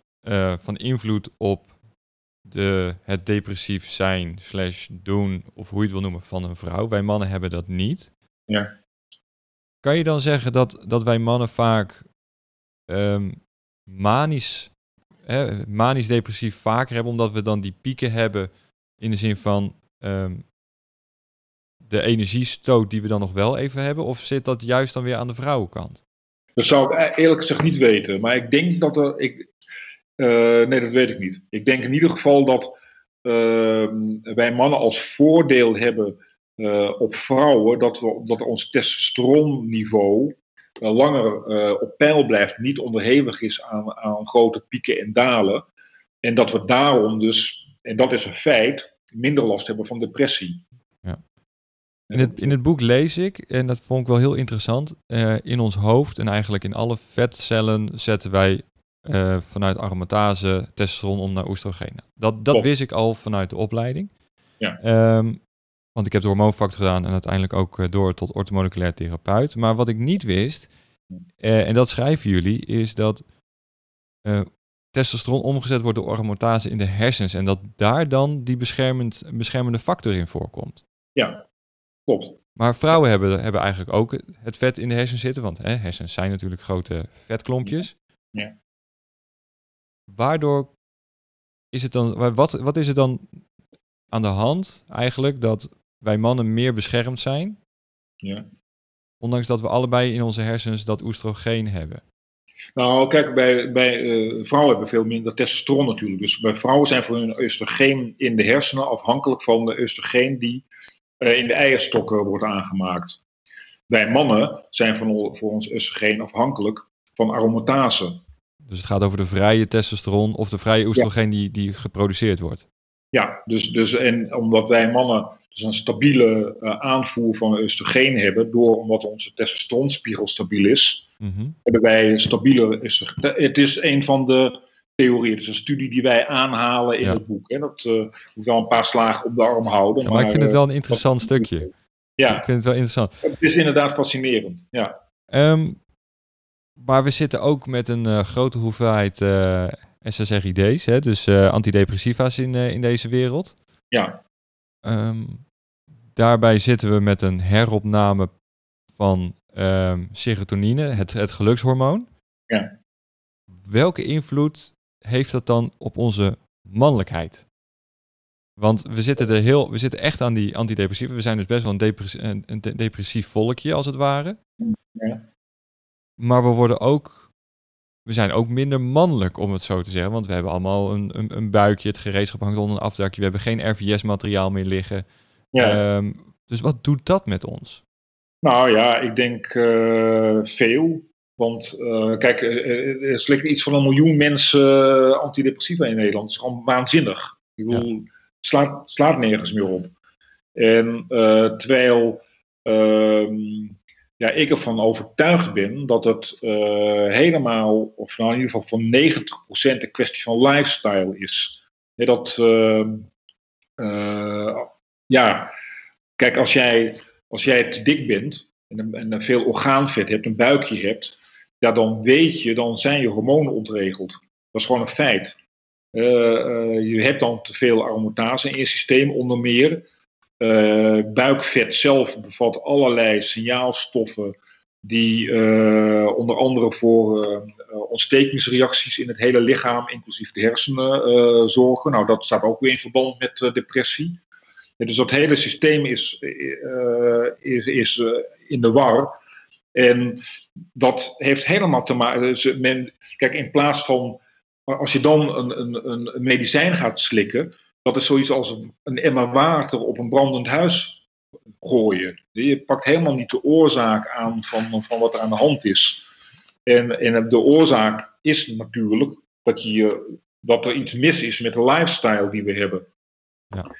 van invloed op de, het depressief zijn, slash doen, of hoe je het wil noemen, van een vrouw. Wij mannen hebben dat niet. Ja. Kan je dan zeggen dat, dat wij mannen vaak um, manisch, hè, manisch depressief vaker hebben, omdat we dan die pieken hebben in de zin van um, de energiestoot die we dan nog wel even hebben? Of zit dat juist dan weer aan de vrouwenkant? Dat zou ik eerlijk gezegd niet weten. Maar ik denk dat er. Ik, uh, nee, dat weet ik niet. Ik denk in ieder geval dat uh, wij mannen als voordeel hebben uh, op vrouwen dat, we, dat ons testosteronniveau langer op peil blijft, niet onderhevig is aan, aan grote pieken en dalen. En dat we daarom dus, en dat is een feit, minder last hebben van depressie. In het, in het boek lees ik, en dat vond ik wel heel interessant, in ons hoofd en eigenlijk in alle vetcellen zetten wij uh, vanuit aromatase testosteron om naar oestrogenen. Dat, dat wist ik al vanuit de opleiding. Ja. Um, want ik heb de hormoonfactor gedaan en uiteindelijk ook uh, door tot orthomoleculair therapeut. Maar wat ik niet wist, uh, en dat schrijven jullie, is dat testosteron omgezet wordt door aromatase in de hersens. En dat daar dan die beschermend, beschermende factor in voorkomt. Ja, klopt. Maar vrouwen hebben, hebben eigenlijk ook het vet in de hersens zitten. Want hè, hersens zijn natuurlijk grote vetklompjes. Ja. Waardoor is het dan, wat, wat is er dan aan de hand eigenlijk dat wij mannen meer beschermd zijn? Ja. Ondanks dat we allebei in onze hersens dat oestrogeen hebben. Nou, kijk, bij, bij uh, vrouwen hebben veel minder testosteron natuurlijk. Dus bij vrouwen zijn voor hun oestrogeen in de hersenen afhankelijk van de oestrogeen die in de eierstokken wordt aangemaakt. Bij mannen zijn van, voor ons oestrogeen afhankelijk van aromatase. Dus het gaat over de vrije testosteron of de vrije oestrogeen die, die geproduceerd wordt. Ja, dus, dus en omdat wij mannen dus een stabiele uh, aanvoer van oestrogeen hebben, door omdat onze testosteronspiegel stabiel is, Mhm. hebben wij stabiele. Het is een van de theorieën, dus een studie die wij aanhalen in Ja. het boek. Hè. Dat uh, moet wel een paar slagen op de arm houden. Ja, maar ik vind het eh, wel een interessant dat- stukje. Ik Ja, vind het wel interessant. het is inderdaad fascinerend. Ja, Ehm, maar we zitten ook met een eh, grote hoeveelheid SSRID's, hè, dus antidepressiva's in, in deze wereld. ja. Ehm, daarbij zitten we met een heropname van ehm, serotonine, het, het gelukshormoon. Ja. Welke invloed heeft dat dan op onze mannelijkheid? Want we zitten, er heel, we zitten echt aan die antidepressiva. We zijn dus best wel een, depres- een, een de- depressief volkje, als het ware. Ja. Maar we worden ook. We zijn ook minder mannelijk, om het zo te zeggen. Want we hebben allemaal een, een, een buikje, het gereedschap hangt onder een afdakje. We hebben geen RVS-materiaal meer liggen. ja. Ehm, dus wat doet dat met ons? Nou ja, ik denk eh, veel. Want eh, kijk, er slikken iets van een miljoen mensen eh, antidepressiva in Nederland. Dat is gewoon waanzinnig. Ik bedoel, slaat, slaat nergens meer op. En eh, terwijl ehm, ja, ik ervan overtuigd ben dat het helemaal, of nou in ieder geval van 90% een kwestie van lifestyle is. Dat, ehm, eh, ja, kijk, als jij als jij te dik bent en, en, en veel orgaanvet hebt, een buikje hebt, ja, dan weet je, dan zijn je hormonen ontregeld. Dat is gewoon een feit. Eh, eh, je hebt dan te veel aromatase in je systeem, onder meer. Eh, buikvet zelf bevat allerlei signaalstoffen die onder andere voor ontstekingsreacties in het hele lichaam, inclusief de hersenen, zorgen. Nou, dat staat ook weer in verband met depressie. Dus dat hele systeem is, is, is in de war. En dat heeft helemaal te maken. Dus men, kijk, in plaats van. Als je dan een, een, een medicijn gaat slikken. Dat is zoiets als een, een emmer water op een brandend huis gooien. Je pakt helemaal niet de oorzaak aan van, van wat er aan de hand is. En, en de oorzaak is natuurlijk dat, je, dat er iets mis is met de lifestyle die we hebben. Ja.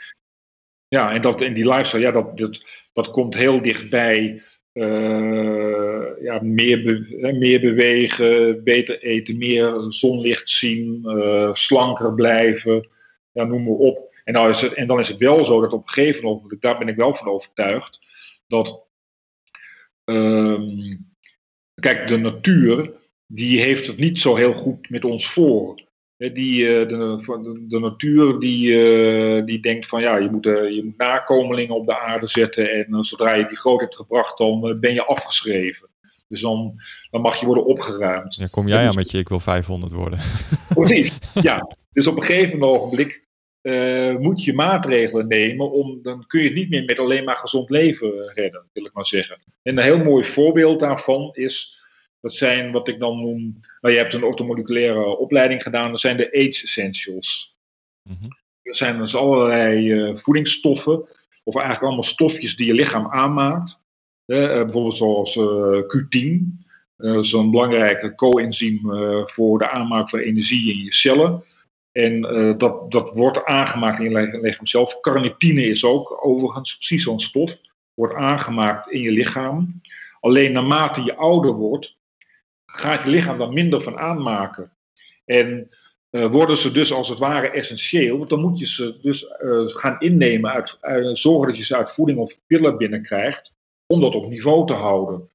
Ja, en, dat, en die lifestyle, ja, dat, dat, dat komt heel dichtbij. Eh, ja, meer, meer bewegen, beter eten, meer zonlicht zien, eh, slanker blijven, ja, noem maar op. En, nou is het, en dan is het wel zo dat op een gegeven moment, daar ben ik wel van overtuigd, dat ehm, kijk, de natuur die heeft het niet zo heel goed met ons voor. Die, eh, de, de, natuur die, eh, die denkt van ja, je moet, eh, je moet nakomelingen op de aarde zetten en zodra je die groot hebt gebracht, dan ben je afgeschreven. Dus dan, dan mag je worden opgeruimd. Ja, kom jij aan met je ik wil 500 worden? (laughs) Precies, ja. Dus op een gegeven ogenblik eh, moet je maatregelen nemen, om, dan kun je het niet meer met alleen maar gezond leven redden, wil ik maar zeggen. En een heel mooi voorbeeld daarvan is, dat zijn wat ik dan noem, nou je hebt een orthomoleculaire opleiding gedaan, dat zijn de age essentials. Mhm. Er zijn dus allerlei eh, voedingsstoffen, of eigenlijk allemaal stofjes die je lichaam aanmaakt. Eh, bijvoorbeeld zoals eh, Q10, eh, dat is een belangrijke coenzym eh, voor de aanmaak van energie in je cellen. En dat, dat wordt aangemaakt in je li- lichaam zelf. Carnitine is ook overigens precies zo'n stof. Wordt aangemaakt in je lichaam. Alleen naarmate je ouder wordt, gaat je lichaam daar minder van aanmaken. En eh, worden ze dus als het ware essentieel. Want dan moet je ze dus eh, gaan innemen, uit, uit- zorgen dat je ze uit voeding of pillen binnenkrijgt. Om dat op niveau te houden.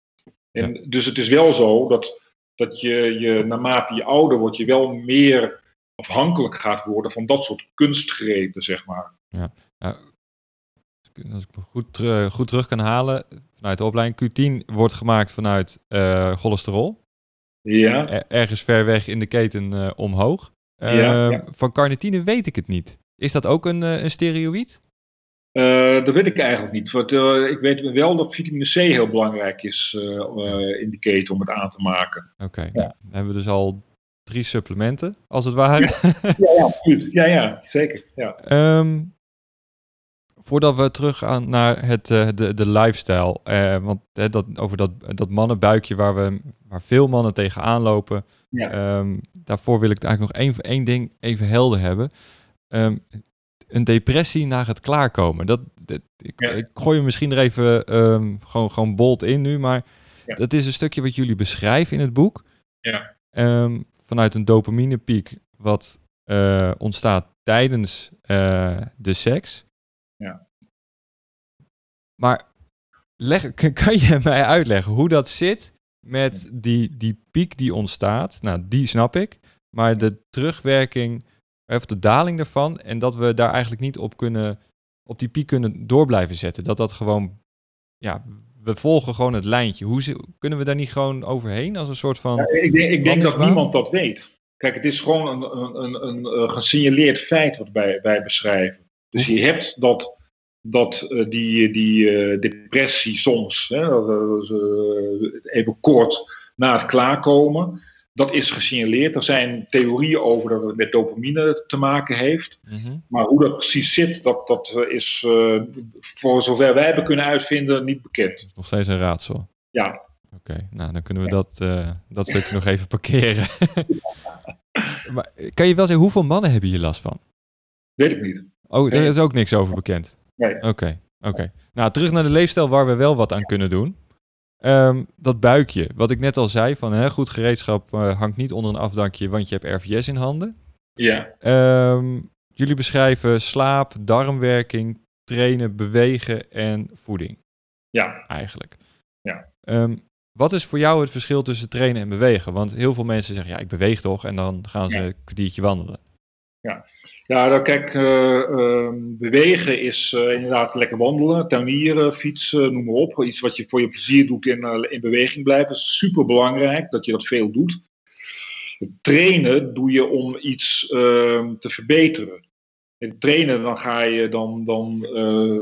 En Dus het is wel zo dat, dat je, je naarmate je ouder wordt, je wel meer afhankelijk gaat worden van dat soort kunstgrepen, zeg maar. Als ik me goed, goed terug kan halen vanuit de opleiding. Q10 wordt gemaakt vanuit eh, cholesterol. Ja, Er- ergens ver weg in de keten eh, omhoog. Ja, Ehm, ja. Van carnitine weet ik het niet. Is dat ook een, eh, een steroïd? Eh, dat weet ik eigenlijk niet. Want, ik weet wel dat vitamine C heel belangrijk is in die keten om het aan te maken. Oké, nou, dan hebben we dus al drie supplementen, als het ware. Ja, ja, absoluut. Ja, ja, zeker. Ja. Ehm, voordat we teruggaan naar het, uh, de, de lifestyle. Uh, want hè, dat, over dat, dat mannenbuikje waar, we, waar veel mannen tegenaan lopen. Ja. Um, daarvoor wil ik eigenlijk nog één, één ding even helder hebben. Um, een depressie na het klaarkomen. Dat, dat ik, Ja. ik gooi hem misschien er even um, gewoon, gewoon bold in nu. Maar Ja. dat is een stukje wat jullie beschrijven in het boek. Ja. Vanuit een dopaminepiek wat uh, ontstaat tijdens de seks. Ja. Maar leg, (laughs) kan je mij uitleggen hoe dat zit met die, die piek die ontstaat? Nou, die snap ik. Maar de terugwerking, of de daling daarvan, en dat we daar eigenlijk niet op kunnen, op die piek kunnen door blijven zetten. Dat dat gewoon, ja, we volgen gewoon het lijntje. Hoe kunnen we daar niet gewoon overheen als een soort van. Ja, ik denk, ik denk dat niemand dat weet. Kijk, het is gewoon een, een, een, een, een gesignaleerd feit wat wij, wij beschrijven. Dus je hebt dat, dat uh, die, die uh, depressie soms, hè, dat, uh, even kort na het klaarkomen, dat is gesignaleerd. Er zijn theorieën over dat het met dopamine te maken heeft. Mm -hmm. Maar hoe dat precies zit, dat, dat is uh, voor zover wij hebben kunnen uitvinden niet bekend. Nog steeds een raadsel. Ja. Oké, okay, nou dan kunnen we ja. dat, uh, dat stukje (laughs) nog even parkeren. (laughs) maar kan je wel zeggen, hoeveel mannen hebben hier last van? Weet ik niet. Oh, daar is ook niks over bekend? Nee. Oké, okay, oké. Okay. Nou, terug naar de leefstijl waar we wel wat aan kunnen doen. Um, dat buikje, wat ik net al zei, van hè, goed gereedschap uh, hangt niet onder een afdankje, want je hebt RVS in handen. Ja. Um, jullie beschrijven slaap, darmwerking, trainen, bewegen en voeding. Ja. Eigenlijk. Ja. Um, wat is voor jou het verschil tussen trainen en bewegen? Want heel veel mensen zeggen, ja, ik beweeg toch, en dan gaan ze Ja. een kwartiertje wandelen. Ja, ja nou, kijk, uh, uh, bewegen is uh, inderdaad lekker wandelen, tuinieren, fietsen, noem maar op. Iets wat je voor je plezier doet in, in beweging blijven. Is super belangrijk dat je dat veel doet. Trainen doe je om iets ehm, te verbeteren. In trainen dan ga je, dan, dan,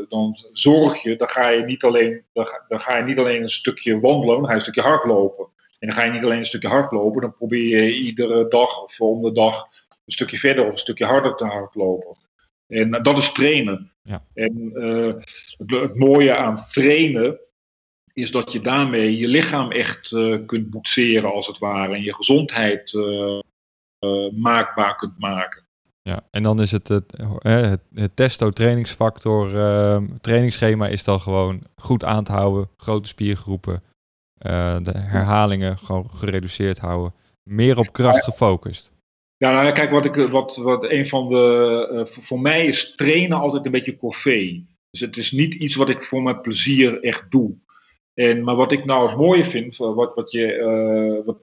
dan zorg je, dan ga je, niet alleen, dan ga, dan ga je niet alleen een stukje wandelen, dan ga je een stukje hardlopen. En dan ga je niet alleen een stukje hardlopen, dan probeer je iedere dag of om de dag een stukje verder of een stukje harder te hardlopen. En dat is trainen. Ja. En uh, het, het, mooie aan trainen is dat je daarmee je lichaam echt uh, kunt boetseren, als het ware. En je gezondheid uh, maakbaar kunt maken. Ja, en dan is het het, het, het testo trainingsfactor ehm, trainingsschema is dan gewoon goed aan te houden, grote spiergroepen, eh, de herhalingen gewoon gereduceerd houden, meer op kracht gefocust. Ja, nou kijk, wat ik, wat, wat een van de, uh, voor, mij is trainen altijd een beetje corvée. Dus het is niet iets wat ik voor mijn plezier echt doe. En, maar wat ik nou het mooie vind, wat, wat je, uh, wat,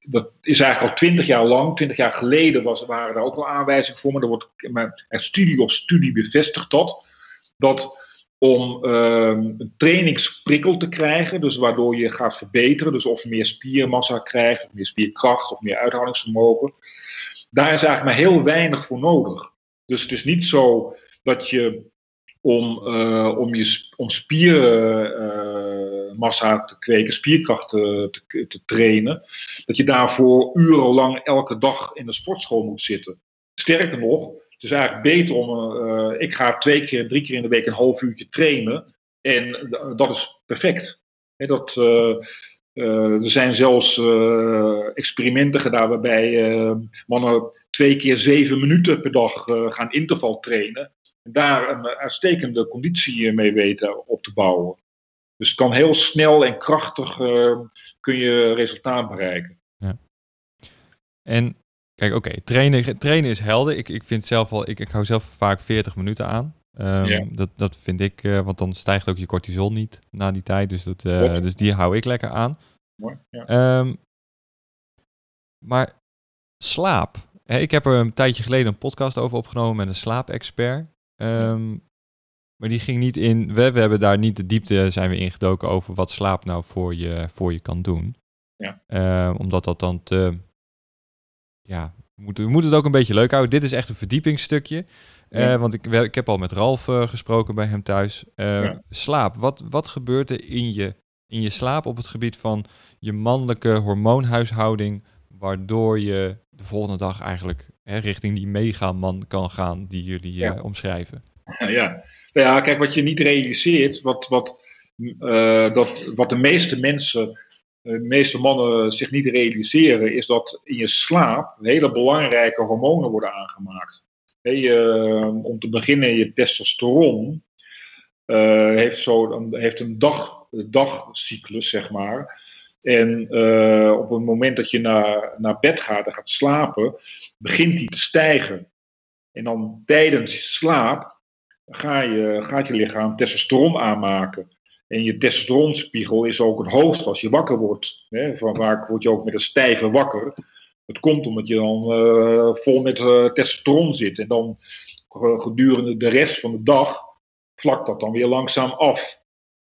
dat is eigenlijk al twintig jaar lang, twintig jaar geleden was, waren er ook al aanwijzingen voor, maar er wordt echt studie op studie bevestigd dat, dat om um, een trainingsprikkel te krijgen, dus waardoor je gaat verbeteren, dus of meer spiermassa krijgt, of meer spierkracht, of meer uithoudingsvermogen, daar is eigenlijk maar heel weinig voor nodig. Dus het is niet zo dat je om, uh, om, je, om spiermassa te kweken, spierkracht te, te, te, trainen, dat je daarvoor urenlang elke dag in de sportschool moet zitten. Sterker nog, het is eigenlijk beter om, uh, ik ga twee keer, drie keer in de week een half uurtje trainen en dat is perfect. Dat, er zijn zelfs experimenten gedaan waarbij mannen twee keer zeven minuten per dag gaan interval trainen daar een uitstekende conditie mee weten op te bouwen. Dus het kan heel snel en krachtig kun je resultaat bereiken. Ja. En kijk, oké, trainen is helder. Ik, ik vind zelf al, ik, ik hou zelf vaak 40 minuten aan. Um, ja. dat, dat vind ik, uh, want dan stijgt ook je cortisol niet na die tijd. Dus, dat, uh, dus die hou ik lekker aan. Mooi, ja. um, maar slaap. Ik heb er een tijdje geleden een podcast over opgenomen met een slaapexpert. Um, maar die ging niet in. We, we hebben daar niet de diepte zijn we ingedoken over wat slaap nou voor je, voor je kan doen. Ja. Uh, omdat dat dan te. Ja, we moeten, we moeten het ook een beetje leuk houden. Dit is echt een verdiepingsstukje. Ja. Uh, want ik, ik heb al met Ralf uh, gesproken bij hem thuis. Ja. Slaap. Wat, wat gebeurt er in je, in je slaap op het gebied van je mannelijke hormoonhuishouding, waardoor je de volgende dag eigenlijk hè, richting die megaman kan gaan die jullie ja. omschrijven? (laughs) Ja, Nou ja, kijk, wat je niet realiseert, wat, wat, dat, wat de meeste mensen de meeste mannen zich niet realiseren, is dat in je slaap hele belangrijke hormonen worden aangemaakt. Om te beginnen, je testosteron uh, heeft, zo een, heeft een dag, dagcyclus, zeg maar. En uh, op het moment dat je naar, naar bed gaat en gaat slapen, begint die te stijgen. En dan tijdens slaap ga je, gaat je lichaam testosteron aanmaken. En je testosteronspiegel is ook het hoogst als je wakker wordt. Hè. Van vaak word je ook met een stijve wakker. Het komt omdat je dan uh, vol met uh, testosteron zit. En dan gedurende de rest van de dag vlakt dat dan weer langzaam af.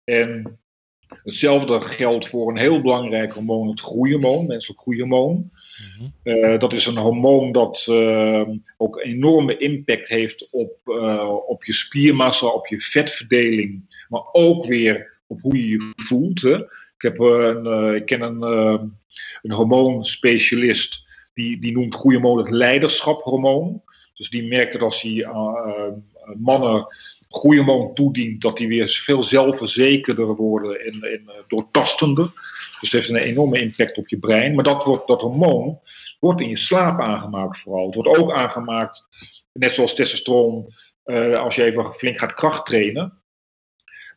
En hetzelfde geldt voor een heel belangrijk hormoon, het groeihormoon, menselijk groeihormoon. Mm -hmm. dat is een hormoon dat uh, ook enorme impact heeft op, uh, op je spiermassa, op je vetverdeling, maar ook weer op hoe je je voelt. Hè. Ik, heb een, ik ken een, een hormoonspecialist die, die noemt groeihormoon het leiderschaphormoon. Dus die merkt dat als hij mannen groeihormoon toedient, dat die weer veel zelfverzekerder worden en, en uh, doortastender. Dus het heeft een enorme impact op je brein. Maar dat, wordt, dat hormoon wordt in je slaap aangemaakt vooral. Het wordt ook aangemaakt, net zoals testosteron, uh, als je even flink gaat krachttrainen.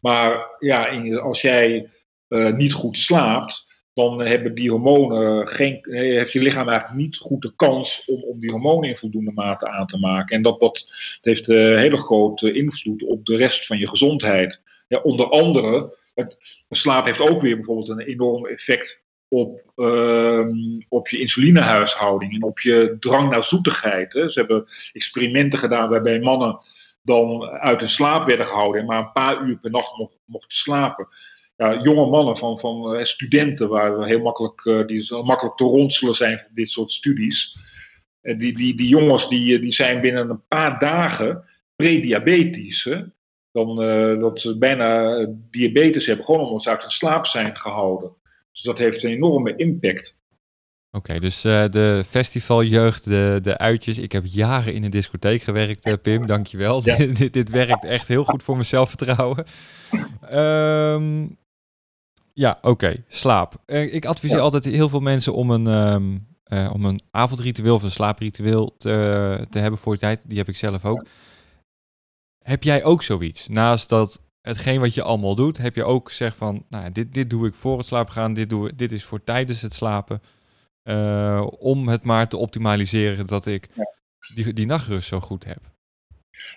Maar ja, in, als jij uh, niet goed slaapt, dan hebben die hormonen geen, heeft je lichaam eigenlijk niet goed de kans om, om die hormonen in voldoende mate aan te maken. En dat, dat heeft een hele grote invloed op de rest van je gezondheid. Ja, onder andere, het, slaap heeft ook weer bijvoorbeeld een enorm effect op, uh, op je insulinehuishouding en op je drang naar zoetigheid. Hè. Ze hebben experimenten gedaan waarbij mannen dan uit hun slaap werden gehouden en maar een paar uur per nacht mochten slapen ja, jonge mannen van, van uh, studenten, waar we heel makkelijk, uh, die makkelijk te ronselen zijn voor dit soort studies. En die, die, die jongens die, die zijn binnen een paar dagen prediabetisch. Hè? Dan uh, dat ze bijna diabetes hebben, gewoon omdat ze uit hun slaap zijn gehouden. Dus dat heeft een enorme impact. Oké, dus uh, de festivaljeugd, de, de uitjes. Ik heb jaren in een discotheek gewerkt, uh, Pim, dankjewel. Ja. (laughs) dit, dit werkt echt heel goed voor mijn zelfvertrouwen. Um, ja, oké. Slaap. Uh, ik adviseer altijd heel veel mensen om een, um, uh, om een avondritueel of een slaapritueel te, te hebben voor je tijd. Die heb ik zelf ook. Heb jij ook zoiets? Naast dat hetgeen wat je allemaal doet, heb je ook zeg van, nou, dit, dit doe ik voor het slapen gaan, dit, doe, dit is voor tijdens het slapen. Uh, om het maar te optimaliseren dat ik ja. die, die nachtrust zo goed heb.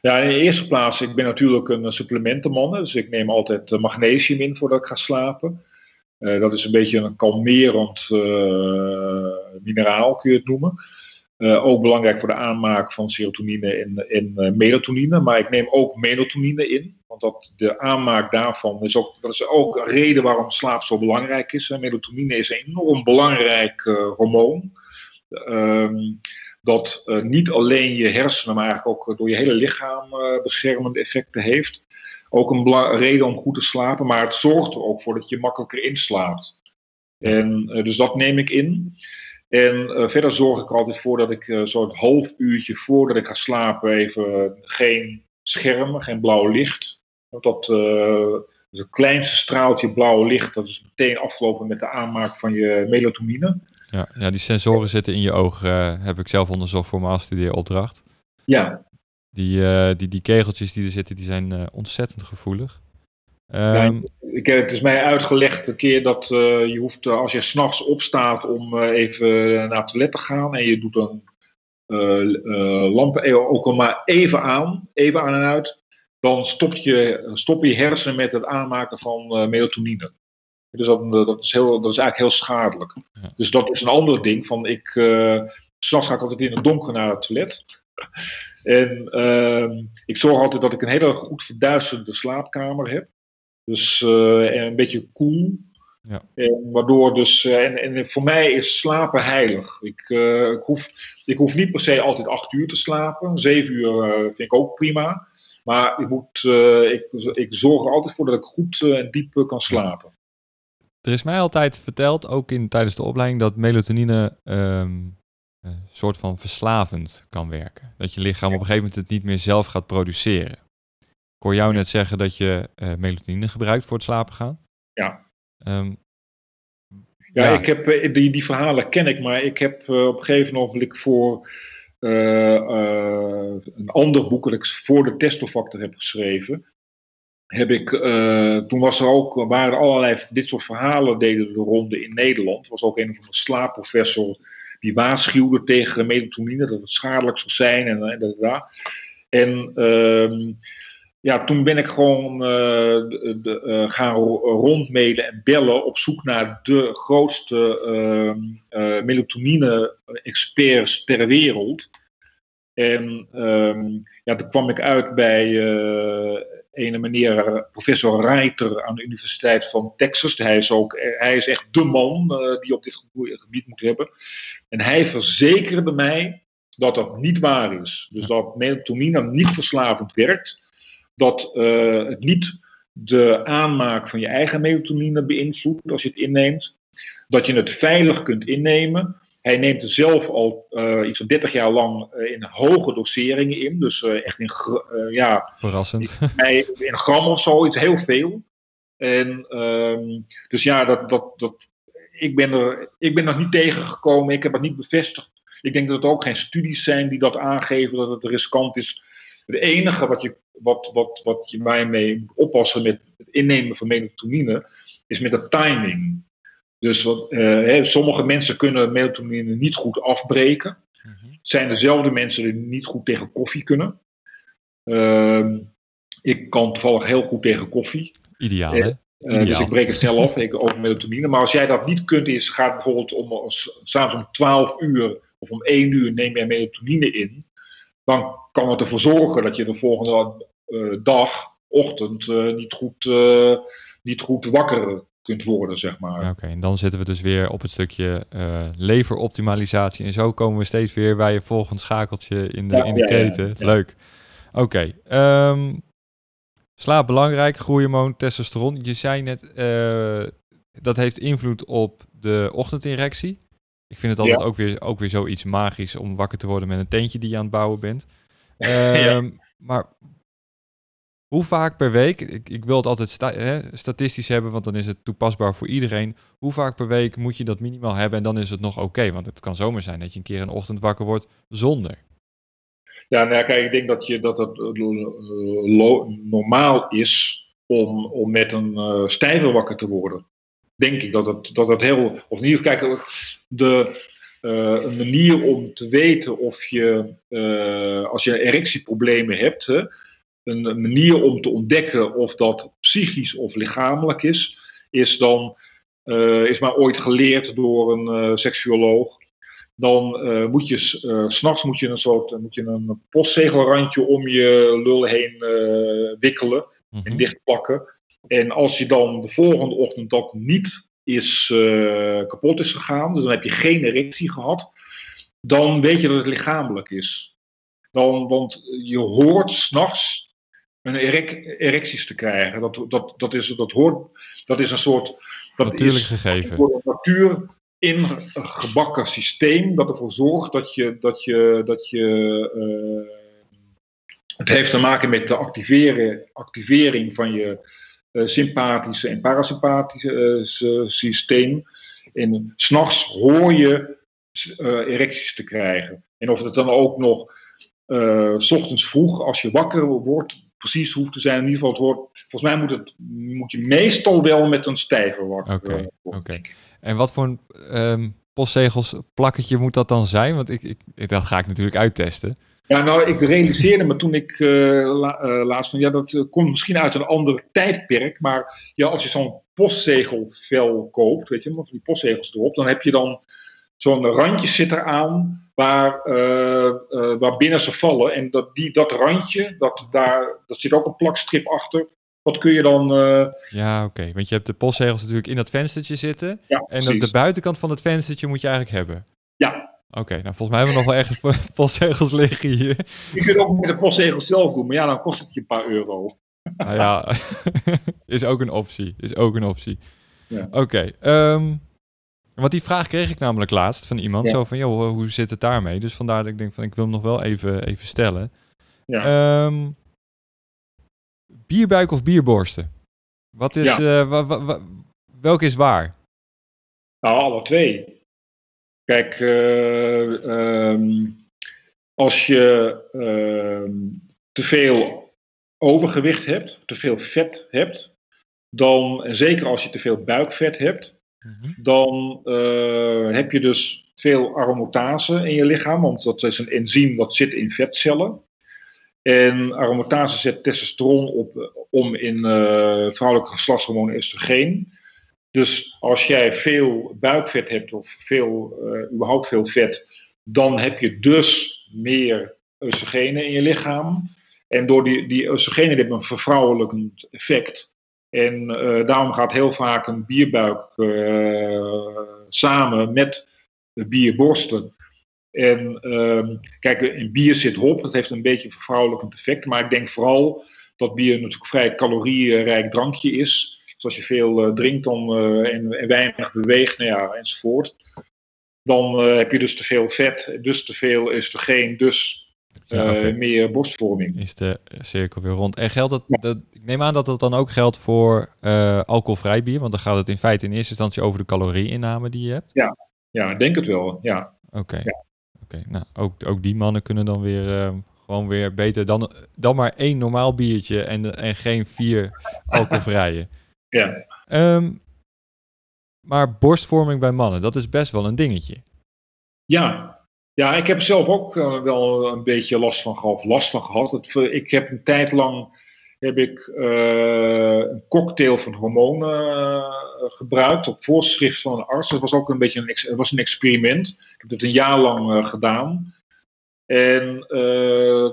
Ja, in de eerste plaats, ik ben natuurlijk een supplementenman. Dus ik neem altijd magnesium in voordat ik ga slapen. Uh, dat is een beetje een kalmerend uh, mineraal, kun je het noemen. Ook belangrijk voor de aanmaak van serotonine en, en melatonine. Maar ik neem ook melatonine in. Want dat, de aanmaak daarvan is ook, dat is ook een reden waarom slaap zo belangrijk is. Melatonine is een enorm belangrijk hormoon. Ehm, dat uh, niet alleen je hersenen, maar eigenlijk ook door je hele lichaam uh, beschermende effecten heeft. Ook een reden om goed te slapen, maar het zorgt er ook voor dat je makkelijker inslaapt. En uh, dus dat neem ik in. En verder zorg ik er altijd voor dat ik zo'n half uurtje voordat ik ga slapen even geen schermen, geen blauw licht. Dat, het kleinste straaltje blauwe licht, dat is meteen afgelopen met de aanmaak van je melatonine. Ja, ja die sensoren zitten in je oog, uh, heb ik zelf onderzocht voor mijn afstudeeropdracht. Ja. Die, uh, die, die kegeltjes die er zitten, die zijn uh, ontzettend gevoelig. Um, ja, ik, het is mij uitgelegd een keer dat je hoeft, als je s'nachts opstaat om even naar het toilet te gaan en je doet een lamp ook al maar even aan, even aan en uit, dan stopt je, stop je hersenen met het aanmaken van melatonine. Dus dat, dat, is heel, dat is eigenlijk heel schadelijk. Ja. Dus dat is een ander ding. Van ik, uh, s'nachts ga ik altijd in het donker naar het toilet. en uh, ik zorg altijd dat ik een hele goed verduisterde slaapkamer heb. Dus uh, een beetje koel. Cool. Ja. En waardoor dus, uh, en, en voor mij is slapen heilig. Ik, uh, ik, hoef, ik hoef niet per se altijd acht uur te slapen. Zeven uur vind ik ook prima. Maar ik, moet, ik, ik zorg er altijd voor dat ik goed en diep kan slapen. Er is mij altijd verteld, ook in, tijdens de opleiding, dat melatonine um, een soort van verslavend kan werken. Dat je lichaam op een gegeven moment het niet meer zelf gaat produceren. ik hoor jou net zeggen dat je uh, melatonine gebruikt voor het slapen gaan. Ja. Ehm, ja, Ja. ik heb, eh, die, die verhalen ken ik, maar ik heb eh, op een gegeven moment voor eh, eh, een ander boek dat ik voor de testofactor heb geschreven. Heb ik, eh, toen was er ook, waren er allerlei dit soort verhalen deden de ronde in Nederland. Er was ook een of andere slaapprofessor die waarschuwde tegen melatonine, dat het schadelijk zou zijn en, en, dat, dat. en ehm, ja, toen ben ik gewoon eh, de, de, eh, gaan ro- rondmailen en bellen op zoek naar de grootste ehm, eh, melatonine-experts ter wereld. En ehm, ja, toen kwam ik uit bij eh een meneer, eh, professor Reiter aan de Universiteit van Texas. Hij is, ook, eh, hij is echt de man eh, die op dit gebied- moet hebben. En hij verzekerde mij dat dat niet waar is. Dus dat melatonine niet verslavend werkt dat het niet de aanmaak van je eigen melatonine beïnvloedt als je het inneemt. Dat je het veilig kunt innemen. Hij neemt zelf al eh, iets van 30 jaar lang eh, in hoge doseringen in. Dus eh, echt in, ja, Verrassend. in gram of zo, iets heel veel. En ehm, dus ja, dat, dat, dat, ik, ben er, ik ben er niet tegengekomen. Ik heb het niet bevestigd. Ik denk dat er ook geen studies zijn die dat aangeven dat het riskant is. Het enige wat je, wat, wat, wat je mij mee moet oppassen met het innemen van melatonine, is met de timing. Dus wat, eh, hè, sommige mensen kunnen melatonine niet goed afbreken. Het zijn dezelfde mensen die niet goed tegen koffie kunnen. Ehm, ik kan toevallig heel goed tegen koffie. Ideaal, Eh, hè? Eh, dus ik breek het snel af, ik over melatonine. Maar als jij dat niet kunt, is gaat bijvoorbeeld om s'avonds om 12 uur of om 1 uur neem jij melatonine in. Dan kan het ervoor zorgen dat je de volgende dag, ochtend, niet, goed, niet goed wakker kunt worden, zeg maar. Oké, en dan zitten we dus weer op het stukje eh, leveroptimalisatie. En zo komen we steeds weer bij je volgend schakeltje in de, Ja, in de ja, keten. ja. Leuk. Oké, ehm, slaap belangrijk, groeihormoon, testosteron. Je zei net, eh, dat heeft invloed op de ochtenderectie. Ik vind het altijd ook, weer, ook weer zoiets magisch om wakker te worden met een tentje die je aan het bouwen bent. (laughs) Ehm, Maar hoe vaak per week, ik, ik wil het altijd hè, statistisch hebben, want dan is het toepasbaar voor iedereen. Hoe vaak per week moet je dat minimaal hebben en dan is het nog oké? Want het kan zomaar zijn dat je een keer een ochtend wakker wordt zonder. Ja, nou ja, kijk, ik denk dat, je, dat het eh, normaal is om, om met een eh stijver wakker te worden. Denk ik dat het, dat het heel. Of in ieder geval, kijk, de, eh, een manier om te weten of je, als je erectieproblemen hebt, hè, een manier om te ontdekken of dat psychisch of lichamelijk is, is dan, eh, is maar ooit geleerd door een eh seksuoloog dan eh, moet je s'nachts moet je een soort moet je een postzegelrandje om je lul heen wikkelen Mhm. en dichtplakken. En als je dan de volgende ochtend dat niet is, kapot is gegaan, dus dan heb je geen erectie gehad, dan weet je dat het lichamelijk is. Dan, want je hoort s'nachts een erec- erecties te krijgen. Dat, dat, dat, is, dat, hoort, dat is een soort. Dat Natuurlijk is, gegeven. door de natuur ingebakken systeem dat ervoor zorgt dat je. Dat je, dat je eh, het heeft te maken met de activeren, activering van je eh, sympathische en parasympathische eh, systeem. En s'nachts hoor je erecties te krijgen. En of het dan ook nog s ochtends vroeg, als je wakker wordt, precies hoeft te zijn. In ieder geval, het wordt, volgens mij moet, het, moet je meestal wel met een stijver wakker Oké, eh, worden. oké. En wat voor een ehm, postzegels plakketje moet dat dan zijn? Want ik, ik, ik- dat ga ik natuurlijk uittesten. Ja, nou, ik realiseerde me toen ik eh, la- eh, laatst van, ja, dat komt misschien uit een ander tijdperk, maar ja, als je zo'n postzegelvel koopt, weet je, met die postzegels erop, dan heb je dan zo'n randje zit eraan waar, eh, eh, waar binnen ze vallen. En dat, die, dat randje, dat, daar, dat zit ook een plakstrip achter. Wat kun je dan. eh, Ja, oké. Want je hebt de postzegels natuurlijk in dat venstertje zitten. ja, En de, precies. de buitenkant van het venstertje moet je eigenlijk hebben. Ja, Oké, nou volgens mij hebben we nog wel ergens po- (laughs) postzegels liggen hier. je kunt ook met de postzegel zelf doen, maar ja, dan kost het je een paar euro. Nou ja, (laughs) is ook een optie. Is ook een optie. Ja. Oké, ehm, want die vraag kreeg ik namelijk laatst van iemand. Ja. Zo van, joh, hoe zit het daarmee? Dus vandaar dat ik denk van, ik wil hem nog wel even, even stellen. Ja. Ehm, bierbuik of bierborsten? Wat is, ja. uh, welk is waar? Nou, alle twee. Kijk, uh, um, als je uh, te veel overgewicht hebt, te veel vet hebt, dan, en zeker als je te veel buikvet hebt, mm-hmm. dan uh, heb je dus veel aromatase in je lichaam, want dat is een enzym dat zit in vetcellen. En aromatase zet testosteron op om in uh, vrouwelijke geslachtshormoon oestrogeen. Dus als jij veel buikvet hebt of veel, überhaupt veel vet, dan heb je dus meer oestrogenen in je lichaam. En door die, die oestrogenen hebben een vervrouwelijkend effect. En uh, daarom gaat heel vaak een bierbuik uh, samen met bierborsten. En um, kijk, in bier zit hop, dat heeft een beetje een vervrouwelijkend effect. Maar ik denk vooral dat bier natuurlijk vrij calorierijk drankje is. Dus als je veel uh, drinkt uh, en, en, weinig beweegt, nou ja, enzovoort. Dan heb je dus te veel vet, dus te veel oestrogeen, dus ja, okay. meer borstvorming. Is de cirkel weer rond. En geldt het, ja. dat, ik neem aan dat het dan ook geldt voor alcoholvrij bier, want dan gaat het in feite in eerste instantie over de calorieinname die je hebt. Ja, ja denk het wel, ja. Oké. Okay. Ja. Oké, nou, ook, ook die mannen kunnen dan weer uh, gewoon weer beter dan, dan maar één normaal biertje en, en geen vier alcoholvrije. (laughs) ja. Um, maar borstvorming bij mannen, dat is best wel een dingetje. Ja, ja ik heb zelf ook uh, wel een beetje last van gehad. Last van gehad. Het, ik heb een tijd lang heb ik uh, een cocktail van hormonen gebruikt op voorschrift van een arts. Dat was ook een beetje een, was een experiment. Ik heb het een jaar lang gedaan. En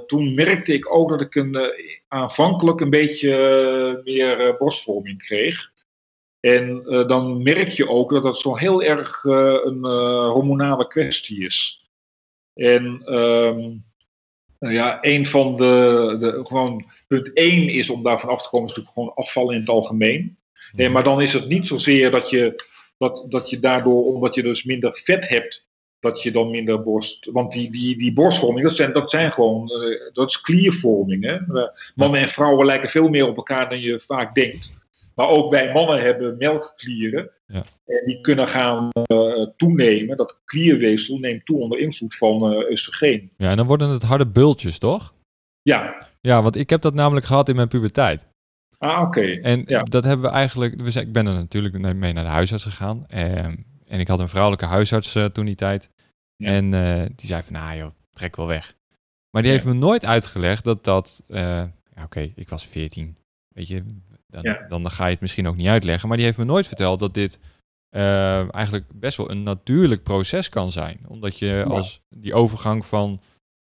toen merkte ik ook dat ik een, aanvankelijk een beetje meer borstvorming kreeg. En dan merk je ook dat dat zo heel erg een hormonale kwestie is. En um, nou ja, een van de, de, gewoon, punt één is om daarvan af te komen, is natuurlijk gewoon afvallen in het algemeen. Nee, maar dan is het niet zozeer dat je, dat, dat je daardoor, omdat je dus minder vet hebt, dat je dan minder borst. Want die, die, die borstvorming, dat zijn, dat zijn gewoon, uh, dat is kliervorming. Hè? Mannen en vrouwen lijken veel meer op elkaar dan je vaak denkt. Maar ook wij mannen hebben melkklieren. Ja. En die kunnen gaan uh, toenemen. Dat klierweefsel neemt toe onder invloed van uh, oestrogeen. Ja, en dan worden het harde bultjes, toch? Ja. Ja, want ik heb dat namelijk gehad in mijn puberteit. Ah, oké. En ja. dat hebben we eigenlijk... We zijn, ik ben er natuurlijk mee naar de huisarts gegaan. En, en ik had een vrouwelijke huisarts uh, toen die tijd. Ja. En die zei van, nou joh, trek wel weg. Maar die heeft me nooit uitgelegd dat dat... oké, okay, ik was 14. Weet je, dan, ja. dan, ga je het misschien ook niet uitleggen. Maar die heeft me nooit verteld dat dit uh, eigenlijk best wel een natuurlijk proces kan zijn. Omdat je ja. als die overgang van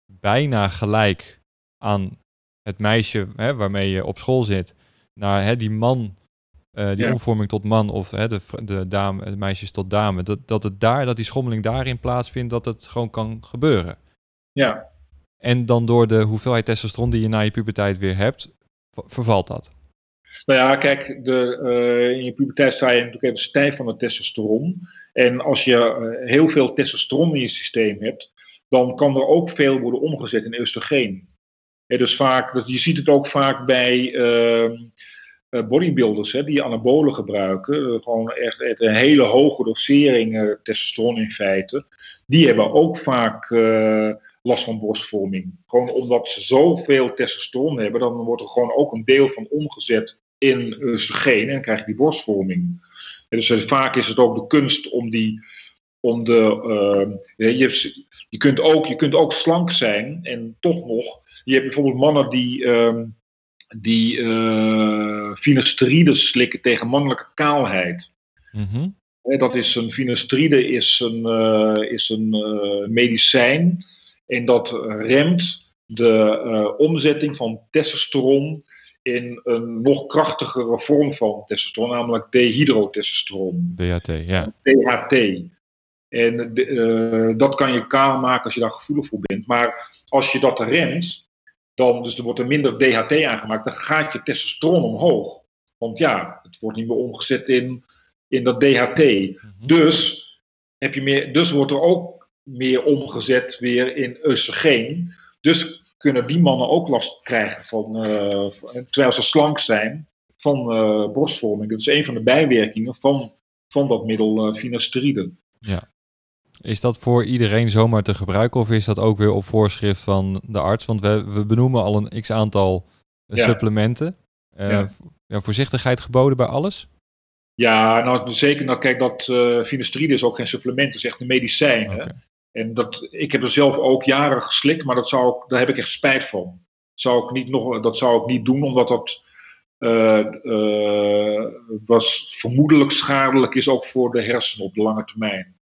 bijna gelijk aan het meisje hè, waarmee je op school zit, naar hè, die man, uh, die ja. omvorming tot man of hè, de, de, dame, de meisjes tot dame, dat, dat het daar, dat die schommeling daarin plaatsvindt, dat het gewoon kan gebeuren. Ja. En dan door de hoeveelheid testosteron die je na je puberteit weer hebt, vervalt dat. Nou ja, kijk, de, uh, in je puberteit sta je natuurlijk even stijf van het testosteron. En als je uh, heel veel testosteron in je systeem hebt, dan kan er ook veel worden omgezet in oestrogeen. En dus vaak, je ziet het ook vaak bij uh, bodybuilders hè, die anabolen gebruiken. gewoon echt, echt, een hele hoge dosering testosteron in feite. Die hebben ook vaak last van borstvorming. Gewoon omdat ze zoveel testosteron hebben, dan wordt er gewoon ook een deel van omgezet in oestrogeen en krijg je die borstvorming. En dus vaak is het ook de kunst om die, om de, uh, je, je, kunt ook, je kunt ook slank zijn en toch nog, je hebt bijvoorbeeld mannen die, uh, die uh, finasteride slikken tegen mannelijke kaalheid. Mm -hmm. Dat is een finasteride is een, is een medicijn en dat remt de omzetting van testosteron in een nog krachtigere vorm van testosteron, namelijk dehydrotestosteron. DHT, ja. DHT. En de, uh, dat kan je kaal maken als je daar gevoelig voor bent. Maar als je dat remt, dan, dus er wordt er minder DHT aangemaakt, dan gaat je testosteron omhoog. Want ja, het wordt niet meer omgezet in, in dat DHT. Mm -hmm. Dus, heb je meer, dus wordt er ook meer omgezet weer in oestrogeen. Dus kunnen die mannen ook last krijgen van, eh, terwijl ze slank zijn, van uh, borstvorming. Dat is een van de bijwerkingen van, van dat middel uh, finasteride. Ja. Is dat voor iedereen zomaar te gebruiken of is dat ook weer op voorschrift van de arts? Want we, we benoemen al een x aantal supplementen. Ja. ja. voorzichtigheid geboden bij alles? Ja, nou zeker. Nou kijk, dat finasteride is ook geen supplement, het is echt een medicijn. Hè? En dat, ik heb er zelf ook jaren geslikt, maar dat zou ik, daar heb ik echt spijt van. Dat zou ik niet, nog, dat zou ik niet doen, omdat dat uh, uh, was vermoedelijk schadelijk is ook voor de hersenen op de lange termijn.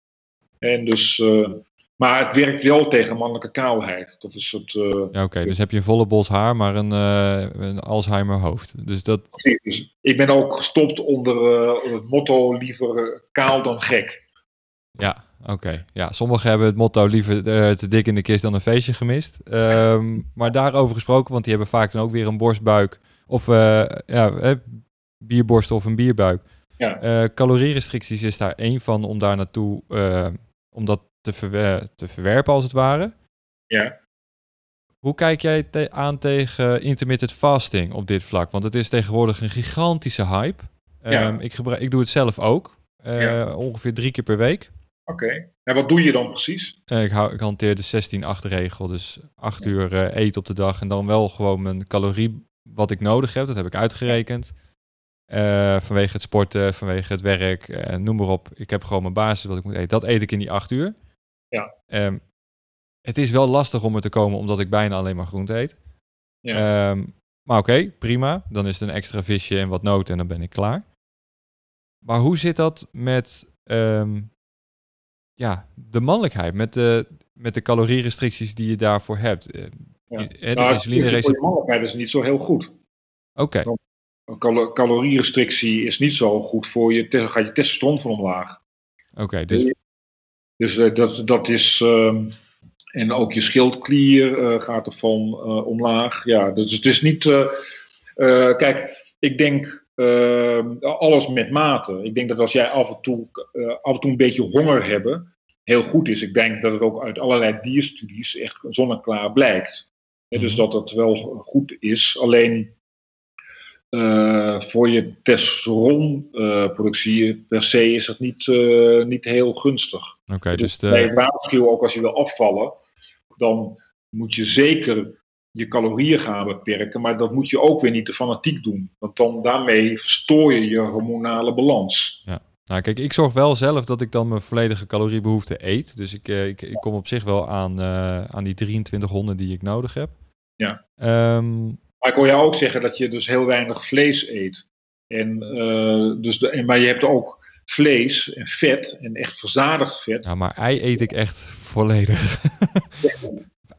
En dus, uh, maar het werkt wel tegen mannelijke kaalheid. Dat is het. ja, oké. Dus heb je een volle bos haar, maar een, een Alzheimer hoofd. Dus dat. Dus ik ben ook gestopt onder het motto liever kaal dan gek. Ja, Oké, ja, sommigen hebben het motto liever uh, te dik in de kist dan een feestje gemist. Um, maar daarover gesproken, want die hebben vaak dan ook weer een borstbuik of uh, ja, eh, bierborst of een bierbuik. Ja. Uh, calorierestricties is daar één van om daar naartoe, om dat te, verwer te verwerpen als het ware. Ja. Hoe kijk jij te aan tegen intermittent fasting op dit vlak? Want het is tegenwoordig een gigantische hype. Ja. Um, ik, ik doe het zelf ook, ja. ongeveer drie keer per week. Oké. En wat doe je dan precies? Uh, ik, hou, ik hanteer de 16-8 regel. Dus 8 uur uh, eten op de dag en dan wel gewoon mijn calorie wat ik nodig heb. Dat heb ik uitgerekend. Uh, vanwege het sporten, vanwege het werk, noem maar op. Ik heb gewoon mijn basis wat ik moet eten. Dat eet ik in die 8 uur. Ja. Um, het is wel lastig om er te komen omdat ik bijna alleen maar groente eet. Ja. Um, maar oké, okay, prima. Dan is het een extra visje en wat noten en dan ben ik klaar. Maar hoe zit dat met um, ja, de mannelijkheid, met de, met de calorierestricties die je daarvoor hebt. Eh, ja. He, nou, insuline de mannelijkheid is niet zo heel goed. Oké. Okay. Cal calorierestrictie is niet zo goed voor je, dan gaat je testosteron van omlaag. Oké, okay, dus... Dus uh, dat, dat is, uh, en ook je schildklier uh, gaat ervan uh, omlaag. Ja, dus het is niet, kijk, ik denk alles met mate. Ik denk dat als jij af en toe, uh, af en toe een beetje honger hebben, heel goed is. Ik denk dat het ook uit allerlei dierstudies echt zonneklaar blijkt. Dus dat het wel goed is. Alleen uh, voor je testosteronproductie per se is dat niet, niet heel gunstig. Oké, okay, dus, dus de... bij waarschuwen ook als je wil afvallen, dan moet je zeker je calorieën gaan beperken, maar dat moet je ook weer niet te fanatiek doen. Want dan daarmee verstoor je je hormonale balans. Ja. Nou, kijk, ik zorg wel zelf dat ik dan mijn volledige caloriebehoefte eet. Dus ik, eh, ik, ik kom op zich wel aan, uh, aan die 2300 die ik nodig heb. Ja. Um, maar ik hoor jou ook zeggen dat je dus heel weinig vlees eet. En, uh, dus de, en, maar je hebt ook vlees en vet en echt verzadigd vet. Ja, maar ei eet ik echt volledig.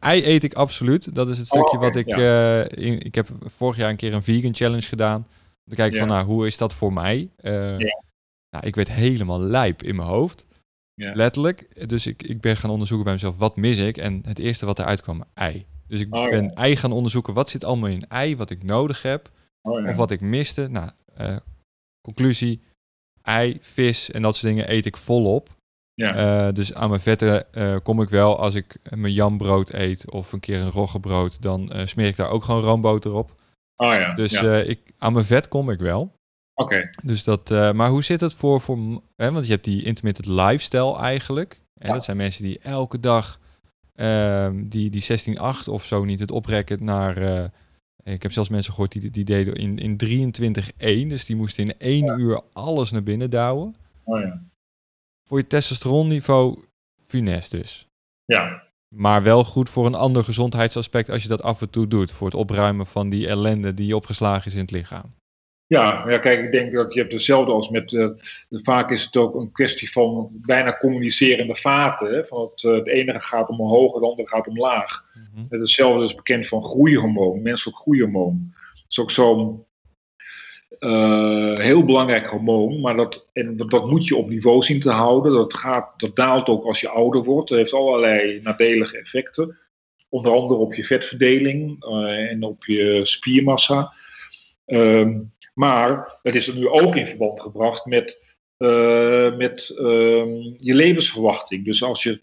Ei eet ik absoluut. Dat is het stukje oh, wat ik... Uh, in, ik heb vorig jaar een keer een vegan challenge gedaan. Om te kijken van, nou, hoe is dat voor mij? Uh, ja. Nou, ik werd helemaal lijp in mijn hoofd. Letterlijk. Dus ik, ik ben gaan onderzoeken bij mezelf, wat mis ik? En het eerste wat eruit kwam, ei. Dus ik oh, ben ei gaan onderzoeken, wat zit allemaal in ei, wat ik nodig heb. Oh, of wat ik miste. Nou, uh, conclusie, ei, vis en dat soort dingen eet ik volop. Ja. Uh, dus aan mijn vetten uh, kom ik wel als ik mijn jambrood eet of een keer een roggebrood, dan uh, smeer ik daar ook gewoon roomboter op. Oh ja. Dus ja. ik, aan mijn vet kom ik wel. Oké. Okay. Dus dat, maar hoe zit het voor, voor hè, want je hebt die intermittent lifestyle eigenlijk. En ja. dat zijn mensen die elke dag ehm, die, die 16-8 of zo niet het oprekken naar... ik heb zelfs mensen gehoord die, die deden in, in 23-1. Dus die moesten in één uur alles naar binnen douwen. Oh ja voor je testosteronniveau funest dus. Ja. Maar wel goed voor een ander gezondheidsaspect als je dat af en toe doet. Voor het opruimen van die ellende die opgeslagen is in het lichaam. Ja, ja kijk, ik denk dat je hebt hetzelfde als met. Uh, vaak is het ook een kwestie van bijna communicerende vaten. Hè? Van het, uh, het ene gaat omhoog, het andere gaat omlaag. Mm -hmm. Hetzelfde is bekend van groeihormoon, menselijk groeihormoon. Dat is ook zo'n uh, heel belangrijk hormoon, maar dat, en dat moet je op niveau zien te houden. Dat, gaat, dat daalt ook als je ouder wordt. Dat heeft allerlei nadelige effecten. Onder andere op je vetverdeling uh, en op je spiermassa. Uh, maar het is er nu ook in verband gebracht met, uh, met ehm, je levensverwachting. Dus als je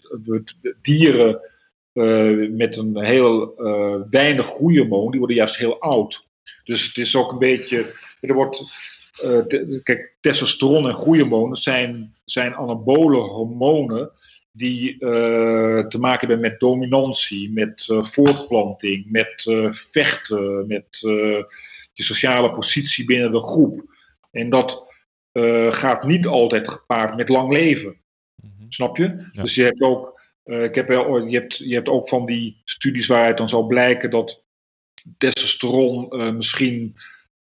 dieren met een heel weinig groeihormoon, die worden juist heel oud. Dus het is ook een beetje, er wordt, kijk, testosteron en groeihormonen zijn, zijn anabole hormonen die te maken hebben met dominantie, met voortplanting, met vechten, met je sociale positie binnen de groep. En dat gaat niet altijd gepaard met lang leven. Snap je? Dus je hebt ook, ik heb, je, hebt, je hebt ook van die studies waaruit dan zal blijken dat testosteron uh, misschien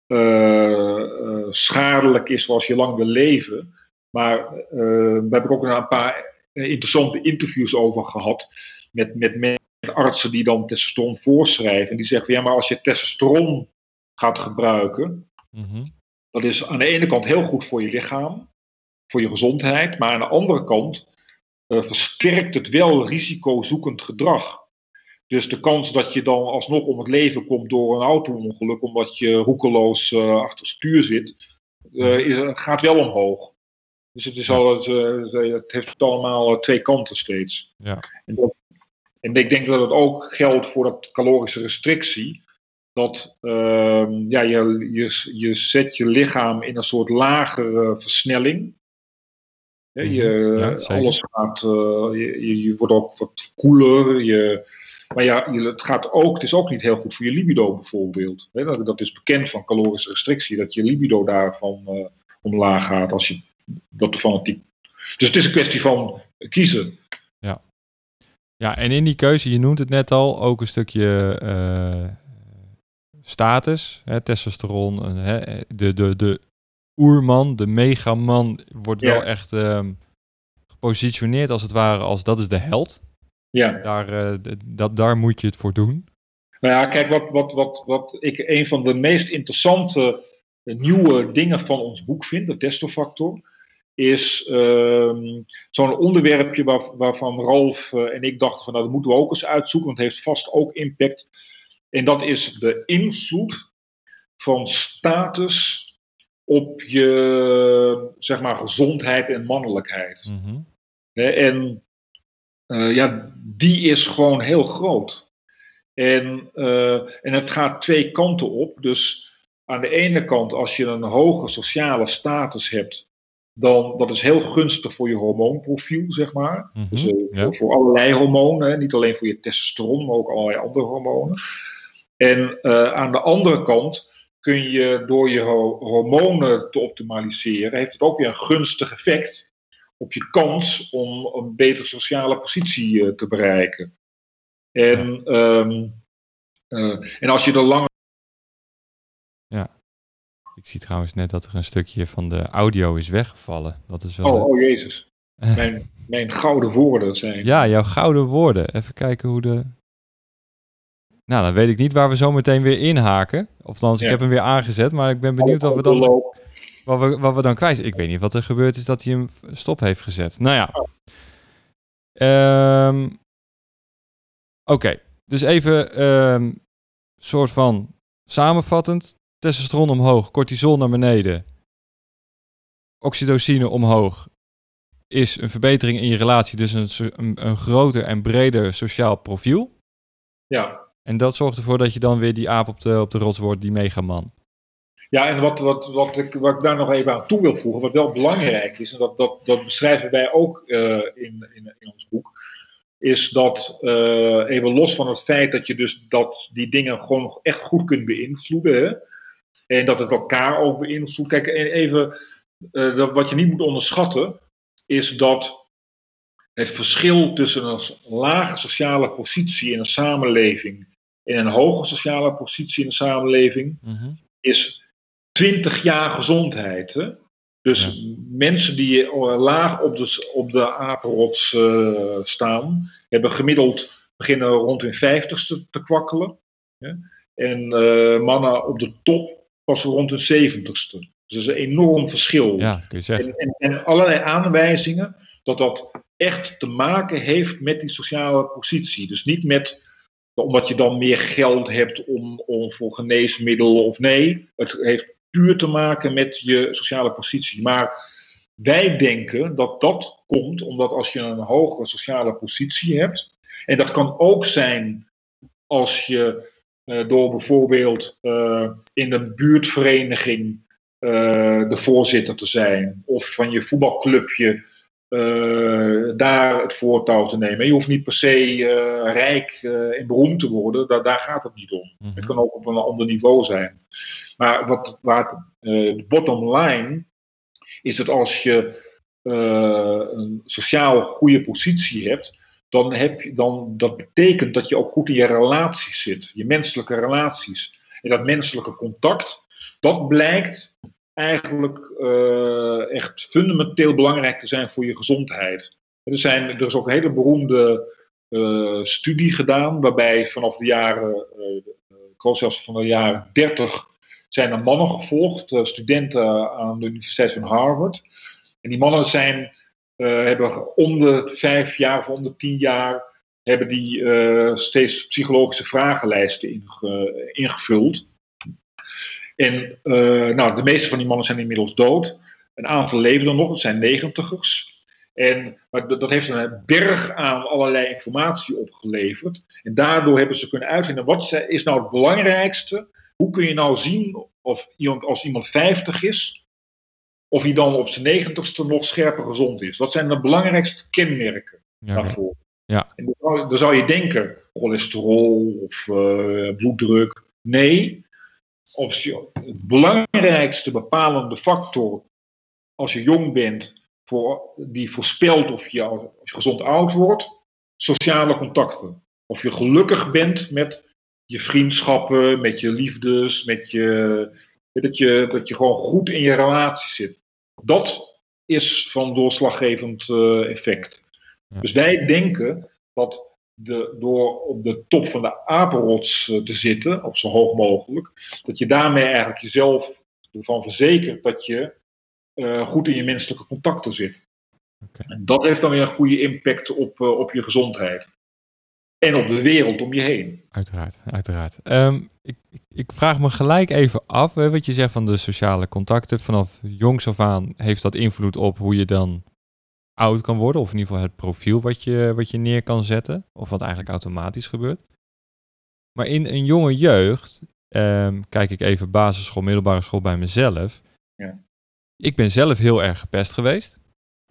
uh, schadelijk is als je lang wil leven. Maar daar heb ik ook een paar interessante interviews over gehad met, met, met artsen die dan testosteron voorschrijven. En die zeggen, ja, maar als je testosteron gaat gebruiken, mm dat is aan de ene kant heel goed voor je lichaam, voor je gezondheid, maar aan de andere kant versterkt het wel risicozoekend gedrag. Dus de kans dat je dan alsnog om het leven komt door een auto-ongeluk, omdat je roekeloos uh, achter stuur zit, uh, gaat wel omhoog. Dus het, is al, het, het heeft allemaal twee kanten steeds. Ja. En, dat, en, ik denk dat het ook geldt voor dat calorische restrictie. Dat ehm, ja, je, je, je zet je lichaam in een soort lagere versnelling. Mhm. Je, alles gaat, uh, je, je, wordt ook wat koeler. Je, maar ja, het, gaat ook, het is ook niet heel goed voor je libido bijvoorbeeld. Dat, is bekend van calorische restrictie, dat je libido daarvan uh, omlaag gaat als je dat fanatiek. Dus het is een kwestie van kiezen. Ja. ja, en in die keuze, je noemt het net al, ook een stukje uh, status, hè, testosteron, hè, de, de, de oerman, de megaman, wordt wel echt um, gepositioneerd als het ware als dat is de held. Ja. Daar, uh, dat, daar moet je het voor doen. Nou ja, kijk, wat, wat, wat, wat ik een van de meest interessante uh, nieuwe dingen van ons boek vind, de testofactor, is um, zo'n onderwerpje waar, waarvan Ralf uh, en ik dachten van nou, dat moeten we ook eens uitzoeken, want het heeft vast ook impact. En dat is de invloed van status op je zeg maar, gezondheid en mannelijkheid. Mm En uh, ja, die is gewoon heel groot. En, uh, en het gaat twee kanten op. Dus aan de ene kant, als je een hoge sociale status hebt, dan dat is heel gunstig voor je hormoonprofiel, zeg maar. Mm -hmm, dus uh, ja. voor, voor, allerlei hormonen, niet alleen voor je testosteron, maar ook allerlei andere hormonen. En aan de andere kant kun je door je hormonen te optimaliseren, heeft het ook weer een gunstig effect op je kans om een betere sociale positie uh, te bereiken. En, um, uh, en als je er langer. Ja. Ik zie trouwens net dat er een stukje van de audio is weggevallen. Dat is wel, oh, oh jezus. (laughs) Mijn, mijn gouden woorden zijn. Ja, jouw gouden woorden. Even kijken hoe de. Nou, dan weet ik niet waar we zo meteen weer inhaken. Of dan, ja. ik heb hem weer aangezet, maar ik ben benieuwd wat we dan, wat we, wat we dan kwijt Ik weet niet wat er gebeurd is dat hij hem stop heeft gezet. Nou ja. Um, Oké, okay. dus even um, soort van samenvattend. Testosteron omhoog, cortisol naar beneden. Oxytocine omhoog is een verbetering in je relatie, dus een, een, een groter en breder sociaal profiel. Ja. En dat zorgt ervoor dat je dan weer die aap op de, op de rots wordt, die megaman. Ja, en wat, wat, wat, ik, wat ik daar nog even aan toe wil voegen, wat wel belangrijk is, en dat, dat, dat beschrijven wij ook uh, in, in, in, ons boek, is dat uh, even los van het feit dat je dus dat die dingen gewoon echt goed kunt beïnvloeden, hè, en dat het elkaar ook beïnvloedt. Kijk, even, uh, dat, wat je niet moet onderschatten, is dat het verschil tussen een lage sociale positie in een samenleving en een hoge sociale positie in een samenleving mm -hmm. is 20 jaar gezondheid. Hè? Dus ja. mensen die laag op de, op de apenrots uh, staan, hebben gemiddeld beginnen rond hun vijftigste te kwakkelen. Hè? En uh, mannen op de top pas rond hun zeventigste. Dus dat is een enorm verschil. Ja, kun je zeggen. En, en, en allerlei aanwijzingen dat dat echt te maken heeft met die sociale positie. Dus niet met omdat je dan meer geld hebt om, om voor geneesmiddelen of nee. Het heeft puur te maken met je sociale positie. Maar wij denken dat dat komt omdat als je een hogere sociale positie hebt, En dat kan ook zijn als je uh, door bijvoorbeeld uh, in de buurtvereniging uh, de voorzitter te zijn, of van je voetbalclubje daar het voortouw te nemen. Je hoeft niet per se rijk en beroemd te worden, daar, daar gaat het niet om. Mm Het kan ook op een ander niveau zijn. Maar wat, waar de bottom line is dat als je een sociaal goede positie hebt, dan, heb je, dan dat betekent dat je ook goed in je relaties zit, je menselijke relaties. En dat menselijke contact, dat blijkt eigenlijk uh, echt fundamenteel belangrijk te zijn voor je gezondheid. Er, zijn, er is ook een hele beroemde uh, studie gedaan, waarbij vanaf de jaren, uh, zelfs van de jaren 30, zijn er mannen gevolgd, studenten aan de Universiteit van Harvard. En die mannen zijn hebben om de vijf jaar of om de tien jaar hebben die steeds psychologische vragenlijsten inge ingevuld. En uh, nou, de meeste van die mannen zijn inmiddels dood. Een aantal leven er nog, het zijn negentigers. En, maar dat heeft een berg aan allerlei informatie opgeleverd. En daardoor hebben ze kunnen uitvinden, wat is nou het belangrijkste? Hoe kun je nou zien of iemand, als iemand 50 is, of hij dan op zijn negentigste nog scherper gezond is. Wat zijn de belangrijkste kenmerken daarvoor? Ja. En dan, zou je denken, cholesterol of uh, bloeddruk. Nee, of het belangrijkste bepalende factor als je jong bent, voor, die voorspelt of je, gezond oud wordt, sociale contacten. Of je gelukkig bent met je vriendschappen, met je liefdes, met je, dat je, dat je gewoon goed in je relatie zit. Dat is van doorslaggevend uh, effect. Dus wij denken dat de, door op de top van de apenrots uh, te zitten, op zo hoog mogelijk, dat je daarmee eigenlijk jezelf ervan verzekert dat je uh, goed in je menselijke contacten zit. Okay. En dat heeft dan weer een goede impact op, op je gezondheid en op de wereld om je heen. Uiteraard, uiteraard. Um, ik, ik, vraag me gelijk even af, hè, wat je zegt van de sociale contacten. Vanaf jongs af aan heeft dat invloed op hoe je dan oud kan worden. Of in ieder geval het profiel wat je, wat je neer kan zetten. Of wat eigenlijk automatisch gebeurt. Maar in een jonge jeugd, um, kijk ik even basisschool, middelbare school bij mezelf. Ja. Ik ben zelf heel erg gepest geweest.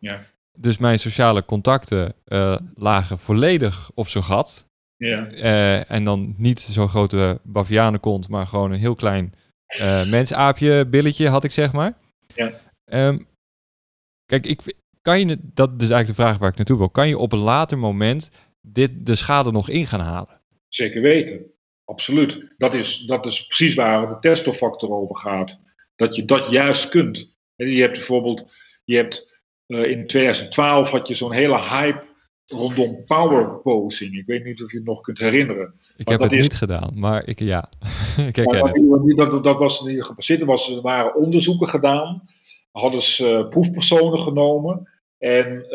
Ja. Dus mijn sociale contacten uh, lagen volledig op zijn gat. Ja. Uh, en dan niet zo'n grote bavianenkont, maar gewoon een heel klein uh, mensaapje billetje had ik zeg maar. Ja. Um, kijk, ik, kan je, dat is eigenlijk de vraag waar ik naartoe wil. Kan je op een later moment dit, de schade nog in gaan halen? Zeker weten, absoluut. Dat is, dat is precies waar de testofactor over gaat. Dat je dat juist kunt. En je hebt bijvoorbeeld, je hebt uh, in 2012 had je zo'n hele hype rondom power posing. Ik weet niet of je het nog kunt herinneren. Ik heb het is... niet gedaan, maar ik, ja, (laughs) ik herken het. Dat, dat was gepasseerd. Er, was, er waren onderzoeken gedaan. Hadden ze uh, proefpersonen genomen. En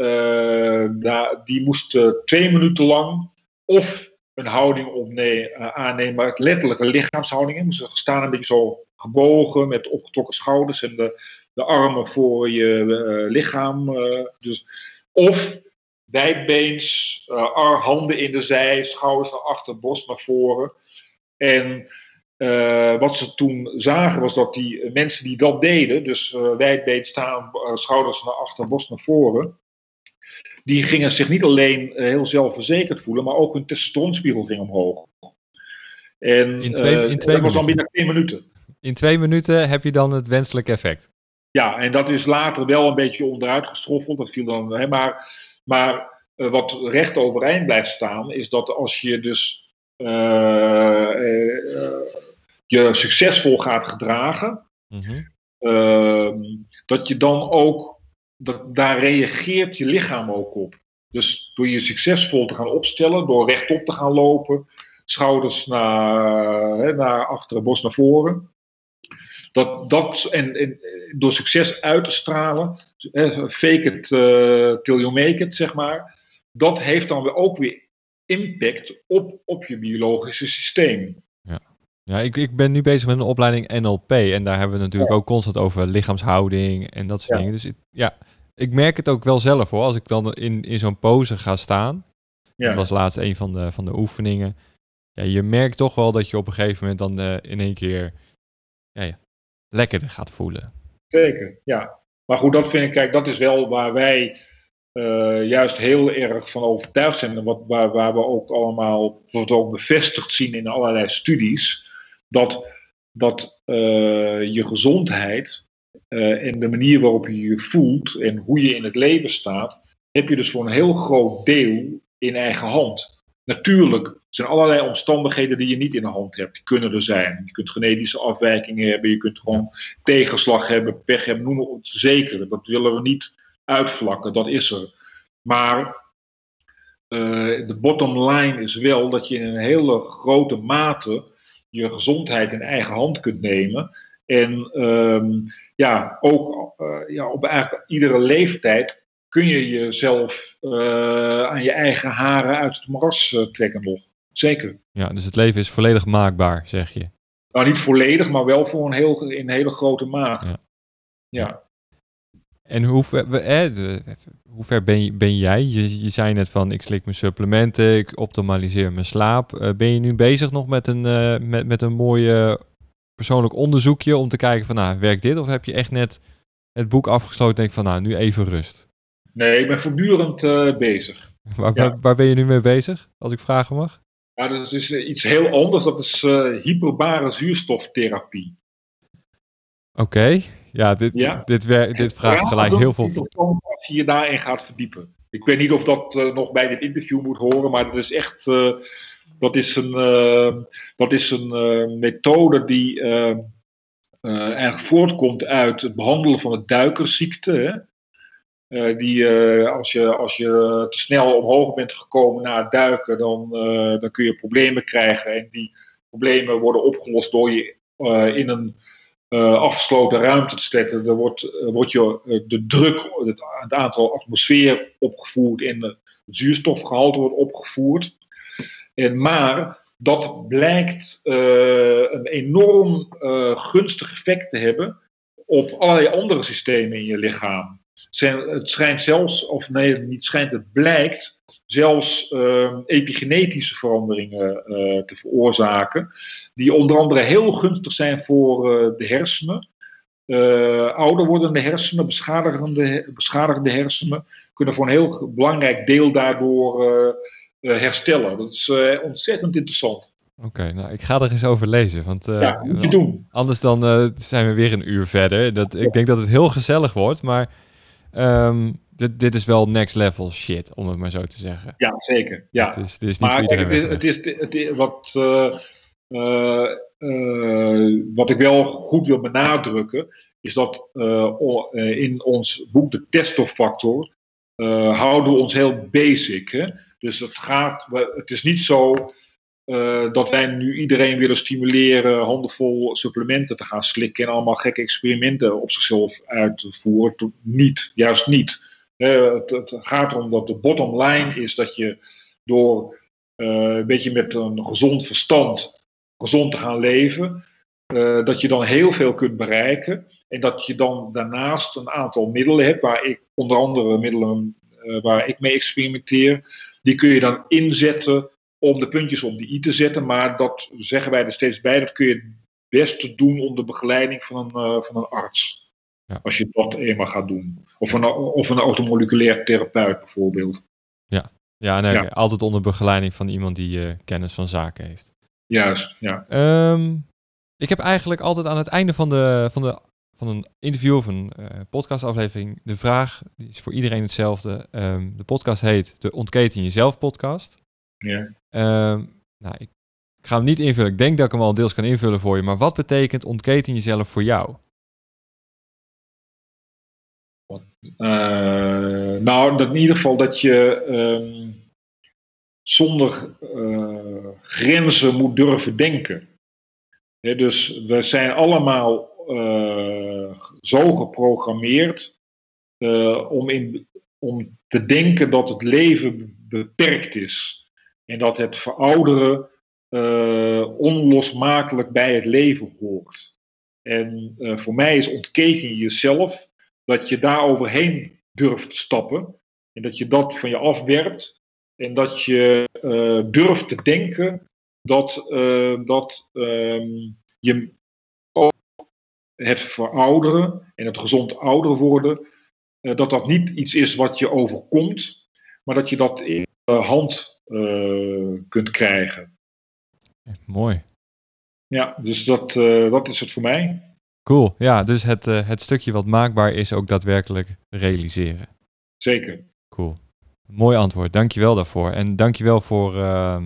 daar, die moesten twee minuten lang of een houding opne- aannemen, maar letterlijke lichaamshouding. Moesten staan een beetje zo gebogen met opgetrokken schouders en de de armen voor je lichaam. Dus, of wijdbeens, uh, handen in de zij, schouders naar achter, borst naar voren. En wat ze toen zagen was dat die mensen die dat deden, dus wijdbeen staan, schouders naar achter, borst naar voren, die gingen zich niet alleen heel zelfverzekerd voelen, maar ook hun testosteronspiegel ging omhoog. En in twee, in twee dat was dan binnen twee minuten. In twee minuten heb je dan het wenselijke effect. Ja, en dat is later wel een beetje onderuit gestroffeld. Dat viel dan, hè, maar maar uh, wat recht overeind blijft staan, is dat als je dus uh, uh, je succesvol gaat gedragen, mm-hmm. dat je dan ook, dat, daar reageert je lichaam ook op. Dus door je succesvol te gaan opstellen, door rechtop te gaan lopen, schouders naar, hè, naar achteren, borst naar voren, dat, dat en, en, door succes uit te stralen, fake it uh, till you make it, zeg maar, dat heeft dan weer ook weer impact op, op je biologische systeem. Ja, ik, ik ben nu bezig met een opleiding NLP en daar hebben we natuurlijk ja. ook constant over lichaamshouding en dat soort ja. dingen. Dus ik, ja, ik merk het ook wel zelf hoor, als ik dan in, in zo'n pose ga staan. Ja. Dat was laatst een van de, van de oefeningen. Ja, je merkt toch wel dat je op een gegeven moment dan eh, in één keer ja, ja, lekkerder gaat voelen. Zeker, ja. Maar goed, dat vind ik, kijk, dat is wel waar wij eh, juist heel erg van overtuigd zijn. En wat, waar, waar we ook allemaal, wat we ook bevestigd zien in allerlei studies, dat, dat eh, je gezondheid eh, en de manier waarop je je voelt en hoe je in het leven staat, heb je dus voor een heel groot deel in eigen hand. Natuurlijk zijn allerlei omstandigheden die je niet in de hand hebt. Die kunnen er zijn. Je kunt genetische afwijkingen hebben, je kunt gewoon tegenslag hebben, pech hebben, noem het zeker. Dat willen we niet uitvlakken, dat is er. Maar uh, de bottom line is wel dat je in een hele grote mate je gezondheid in eigen hand kunt nemen. En um, ja, ook uh, ja, op eigenlijk iedere leeftijd kun je jezelf uh, aan je eigen haren uit het moras trekken nog. Zeker. Ja, dus het leven is volledig maakbaar, zeg je. Nou, niet volledig, maar wel voor een, heel, in een hele grote mate. Ja. ja. En hoe ver, eh, de, hoe ver ben, je, ben jij? Je, je zei net van ik slik mijn supplementen, ik optimaliseer mijn slaap. Uh, ben je nu bezig nog met een, uh, met, met een mooie persoonlijk onderzoekje om te kijken van nou, werkt dit? Of heb je echt net het boek afgesloten en denk van nou, nu even rust? Nee, ik ben voortdurend uh, bezig. (laughs) Waar, ja. waar, waar, ben je nu mee bezig, als ik vragen mag? Ja, dat is iets heel anders. Dat is hyperbare zuurstoftherapie. Oké, okay. Ja, dit, ja. dit, dit vraagt gelijk heel veel. Als je je daarin gaat verdiepen. Ik weet niet of dat uh, nog bij dit interview moet horen, maar dat is echt. Uh, dat is een, uh, dat is een methode die eigenlijk voortkomt uit het behandelen van de duikersziekte. Hè? die, als, je, als je te snel omhoog bent gekomen na het duiken, dan, dan kun je problemen krijgen. En die problemen worden opgelost door je in een uh, afgesloten ruimte te zetten. Er wordt, wordt je, uh, de druk, het, aantal atmosfeer opgevoerd en het zuurstofgehalte wordt opgevoerd. En, maar dat blijkt een enorm gunstig effect te hebben op allerlei andere systemen in je lichaam. Het schijnt zelfs, of nee, niet schijnt, het blijkt zelfs uh, epigenetische veranderingen uh, te veroorzaken, die onder andere heel gunstig zijn voor uh, de hersenen. ouder wordende hersenen, beschadigende, beschadigende hersenen, kunnen voor een heel belangrijk deel daardoor herstellen. Dat is ontzettend interessant. Oké, okay, nou ik ga er eens over lezen. Want, ja, moet je doen. Anders dan zijn we weer een uur verder. Dat, ik denk dat het heel gezellig wordt, maar um, dit, dit is wel next level shit, om het maar zo te zeggen. Ja, zeker. Ja. Het is, dit is niet maar voor iedereen kijk, het, is, het, is, het is wat, uh, uh, uh, wat ik wel goed wil benadrukken, is dat in ons boek De Testofactor houden we ons heel basic. Hè? Dus het, gaat, het is niet zo uh, dat wij nu iedereen willen stimuleren handenvol supplementen te gaan slikken en allemaal gekke experimenten op zichzelf uit te voeren. Niet, juist niet. Het, het, gaat erom dat de bottom line is dat je door uh, een beetje met een gezond verstand gezond te gaan leven, dat je dan heel veel kunt bereiken. En dat je dan daarnaast een aantal middelen hebt, waar ik onder andere middelen waar ik mee experimenteer, die kun je dan inzetten om de puntjes op de i te zetten. Maar dat zeggen wij er steeds bij, dat kun je het beste doen onder begeleiding van van een arts. Ja. Als je dat eenmaal gaat doen. Of een, of een automoleculair therapeut bijvoorbeeld. Ja, ja, nee, ja. altijd onder begeleiding van iemand die uh, kennis van zaken heeft. Juist, ja. Um, ik heb eigenlijk altijd aan het einde van, de, van, de, van een interview of een uh, podcastaflevering de vraag, die is voor iedereen hetzelfde. Um, de podcast heet de Ontketen Jezelf podcast. Ja. Um, nou, ik, ik, ga hem niet invullen. Ik denk dat ik hem al deels kan invullen voor je. Maar wat betekent ontketen jezelf voor jou? Uh, nou, dat in ieder geval dat je um, zonder uh, grenzen moet durven denken. Dus we zijn allemaal uh, zo geprogrammeerd om, in, om te denken dat het leven beperkt is. En dat het verouderen onlosmakelijk bij het leven hoort. En voor mij is ontketen jezelf dat je daar overheen durft te stappen. En dat je dat van je afwerpt. En dat je uh, durft te denken dat, uh, dat um, je het verouderen en het gezond ouder worden, uh, dat dat niet iets is wat je overkomt, maar dat je dat in de hand kunt krijgen. Mooi. Ja, dus dat, dat is het voor mij. Cool. Ja, dus het, het stukje wat maakbaar is ook daadwerkelijk realiseren. Zeker. Cool. Mooi antwoord. Dankjewel daarvoor. En dankjewel voor, uh,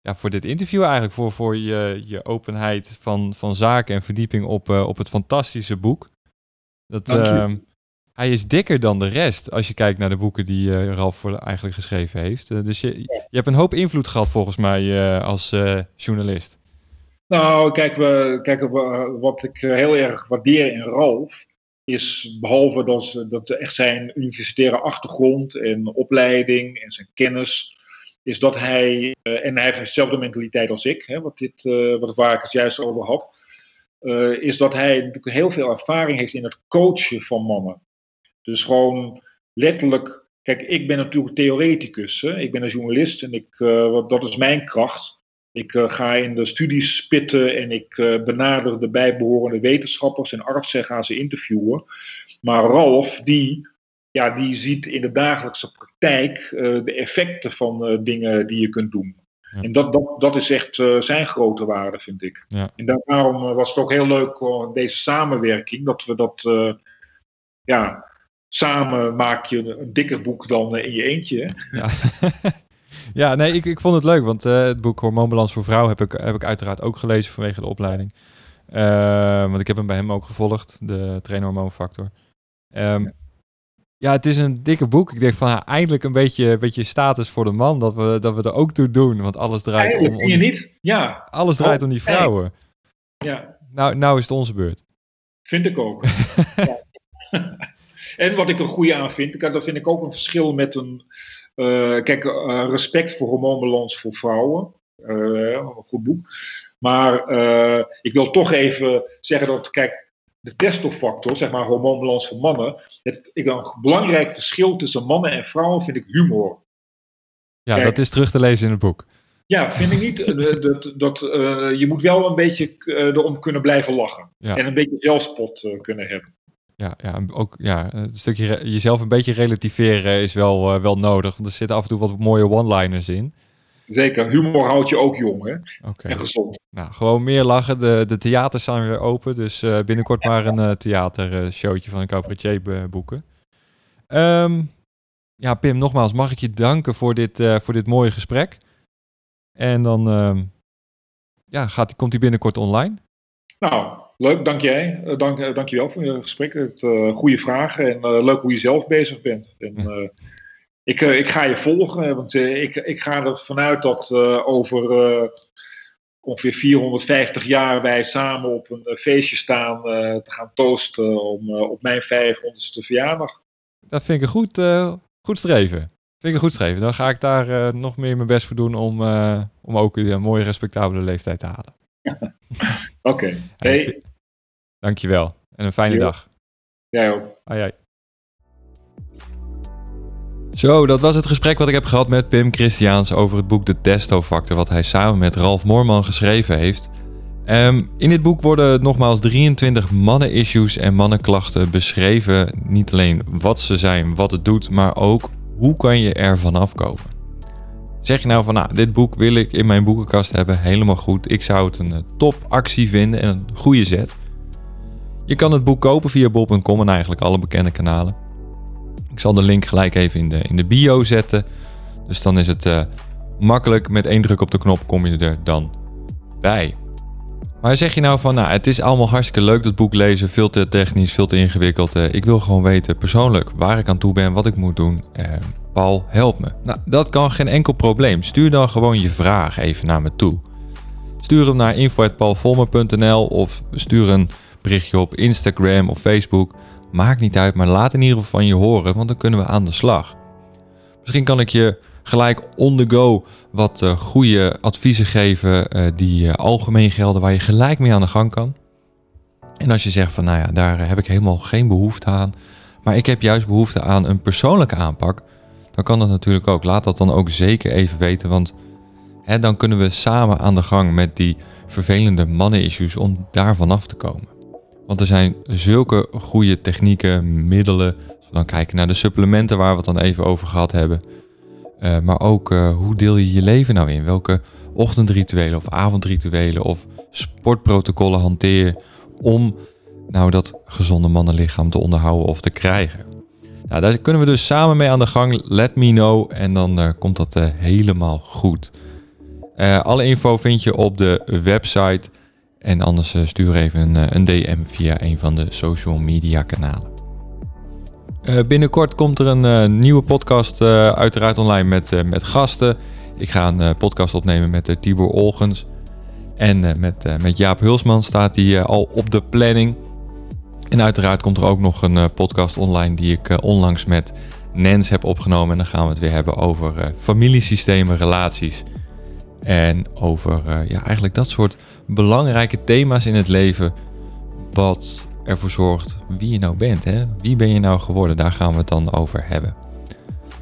ja, voor dit interview eigenlijk. Voor, voor je, je openheid van, van zaken en verdieping op, uh, op het fantastische boek. Dat, uh, hij is dikker dan de rest als je kijkt naar de boeken die uh, Ralf eigenlijk geschreven heeft. Dus je, je hebt een hoop invloed gehad volgens mij als journalist. Nou, kijk, we, kijk wat ik heel erg waardeer in Ralf is behalve dat, dat echt zijn universitaire achtergrond en opleiding en zijn kennis, is dat hij, uh, en hij heeft dezelfde mentaliteit als ik, hè, wat, dit, uh, wat waar ik het juist over had, is dat hij natuurlijk heel veel ervaring heeft in het coachen van mannen. Dus gewoon letterlijk, kijk, ik ben natuurlijk theoreticus, hè, ik ben een journalist en ik, dat is mijn kracht. Ik uh, ga in de studies spitten en ik uh, benader de bijbehorende wetenschappers en artsen en ga ze interviewen. Maar Ralf, die, ja, die ziet in de dagelijkse praktijk uh, de effecten van dingen die je kunt doen. Ja. En dat, dat, dat is echt zijn grote waarde, vind ik. Ja. En daarom was het ook heel leuk, deze samenwerking, dat we dat, ja, samen maak je een dikker boek dan in je eentje. Ja. (laughs) Ja, nee, ik, ik vond het leuk, want uh, het boek Hormoonbalans voor Vrouw heb ik, heb ik uiteraard ook gelezen vanwege de opleiding. Uh, want ik heb hem bij hem ook gevolgd, de trainhormoonfactor. Um, ja. ja. het is een dikke boek. Ik denk van eindelijk een beetje, een beetje status voor de man, dat we, dat we er ook toe doen. Want alles draait Eindelijk, om... om je niet? Ja. Alles draait oh, om die vrouwen. Ja. Nou, nou is het onze beurt. Vind ik ook. (laughs) (laughs) en wat ik er goede aan vind, dat vind ik ook een verschil met een uh, kijk, uh, respect voor hormoonbalans voor vrouwen. Uh, een goed boek. Maar ik wil toch even zeggen dat, kijk, de testofactor, zeg maar hormoonbalans voor mannen. Het, ik, een belangrijk verschil tussen mannen en vrouwen vind ik humor. Ja, kijk, dat is terug te lezen in het boek. Ja, vind ik niet. (laughs) dat, dat, je moet wel een beetje erom kunnen blijven lachen. Ja. En een beetje zelfspot kunnen hebben. Ja, ja, ook ja, een stukje jezelf een beetje relativeren is wel, uh, wel nodig. Want er zitten af en toe wat mooie one-liners in. Zeker, humor houdt je ook jong hè? Okay. en gezond. Nou, gewoon meer lachen. De, de theaters zijn weer open, dus uh, binnenkort ja. maar een uh, theatershowtje van een cabaretier boeken. Um, ja, Pim, nogmaals, mag ik je danken voor dit, voor dit mooie gesprek. En dan um, ja, gaat, komt hij binnenkort online. Nou, leuk, dank jij. Uh, dank, uh, dank je wel voor je gesprek. Het, uh, goede vragen en leuk hoe je zelf bezig bent. En, ik, ik ga je volgen, want ik, ik ga er vanuit dat over ongeveer 450 jaar wij samen op een feestje staan te gaan toosten om, op mijn 500ste verjaardag. Dat vind ik een goed, goed streven. Vind ik een goed streven. Dan ga ik daar nog meer mijn best voor doen om, om ook een mooie respectabele leeftijd te halen. (laughs) Oké. Okay. Hey. Dankjewel. En een fijne Jo. dag. Jij ook. Ai, ai. Zo, dat was het gesprek wat ik heb gehad met Pim Christiaans over het boek De Testo-factor, wat hij samen met Ralf Moorman geschreven heeft. Um, in dit boek worden nogmaals 23 mannen-issues en mannenklachten beschreven. Niet alleen wat ze zijn, wat het doet, maar ook hoe kan je er vanaf komen. Zeg je nou van, nou, dit boek wil ik in mijn boekenkast hebben, helemaal goed. Ik zou het een uh, topactie vinden en een goede zet. Je kan het boek kopen via bol.com en eigenlijk alle bekende kanalen. Ik zal de link gelijk even in de, in de bio zetten. Dus dan is het uh, makkelijk. Met één druk op de knop kom je er dan bij. Maar zeg je nou van, nou, het is allemaal hartstikke leuk dat boek lezen. Veel te technisch, veel te ingewikkeld. Uh, ik wil gewoon weten persoonlijk waar ik aan toe ben, wat ik moet doen. Uh, Paul, help me. Nou, dat kan geen enkel probleem. Stuur dan gewoon je vraag even naar me toe. Stuur hem naar info.paulvolmer.nl of stuur een berichtje op Instagram of Facebook. Maakt niet uit, maar laat in ieder geval van je horen, want dan kunnen we aan de slag. Misschien kan ik je gelijk on the go wat uh, goede adviezen geven uh, die uh, algemeen gelden, waar je gelijk mee aan de gang kan. En als je zegt van, nou ja, daar heb ik helemaal geen behoefte aan, maar ik heb juist behoefte aan een persoonlijke aanpak, dan kan dat natuurlijk ook. Laat dat dan ook zeker even weten, want hè, dan kunnen we samen aan de gang met die vervelende mannen-issues om daar vanaf te komen. Want er zijn zulke goede technieken, middelen. Als dan kijken naar de supplementen waar we het dan even over gehad hebben. Uh, maar ook uh, hoe deel je je leven nou in? Welke ochtendrituelen of avondrituelen of sportprotocollen hanteer je om nou dat gezonde mannenlichaam te onderhouden of te krijgen? Nou, daar kunnen we dus samen mee aan de gang. Let me know en dan uh, komt dat helemaal goed. alle info vind je op de website. En anders stuur even een, een DM via een van de social media kanalen. Uh, binnenkort komt er een nieuwe podcast uiteraard online met, met gasten. Ik ga een podcast opnemen met Tibor Olgens. En met, met Jaap Hulsman staat die al op de planning. En uiteraard komt er ook nog een podcast online die ik onlangs met Nens heb opgenomen. En dan gaan we het weer hebben over familiesystemen, relaties. En over ja, eigenlijk dat soort belangrijke thema's in het leven. Wat ervoor zorgt wie je nou bent. Hè? Wie ben je nou geworden? Daar gaan we het dan over hebben.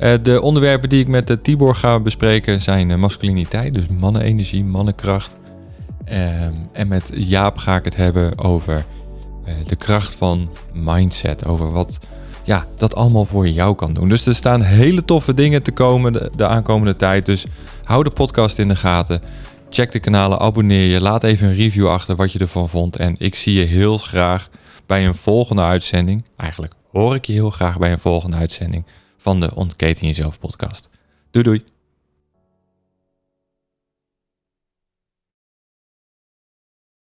Uh, de onderwerpen die ik met de Tibor ga bespreken zijn masculiniteit, dus mannenenergie, mannenkracht. Uh, en met Jaap ga ik het hebben over eh, de kracht van mindset. Over wat ja, dat allemaal voor jou kan doen. Dus er staan hele toffe dingen te komen de, de aankomende tijd. Dus hou de podcast in de gaten. Check de kanalen, abonneer je. Laat even een review achter wat je ervan vond. En ik zie je heel graag bij een volgende uitzending. Eigenlijk hoor ik je heel graag bij een volgende uitzending van de Ontketen Jezelf podcast. Doei doei.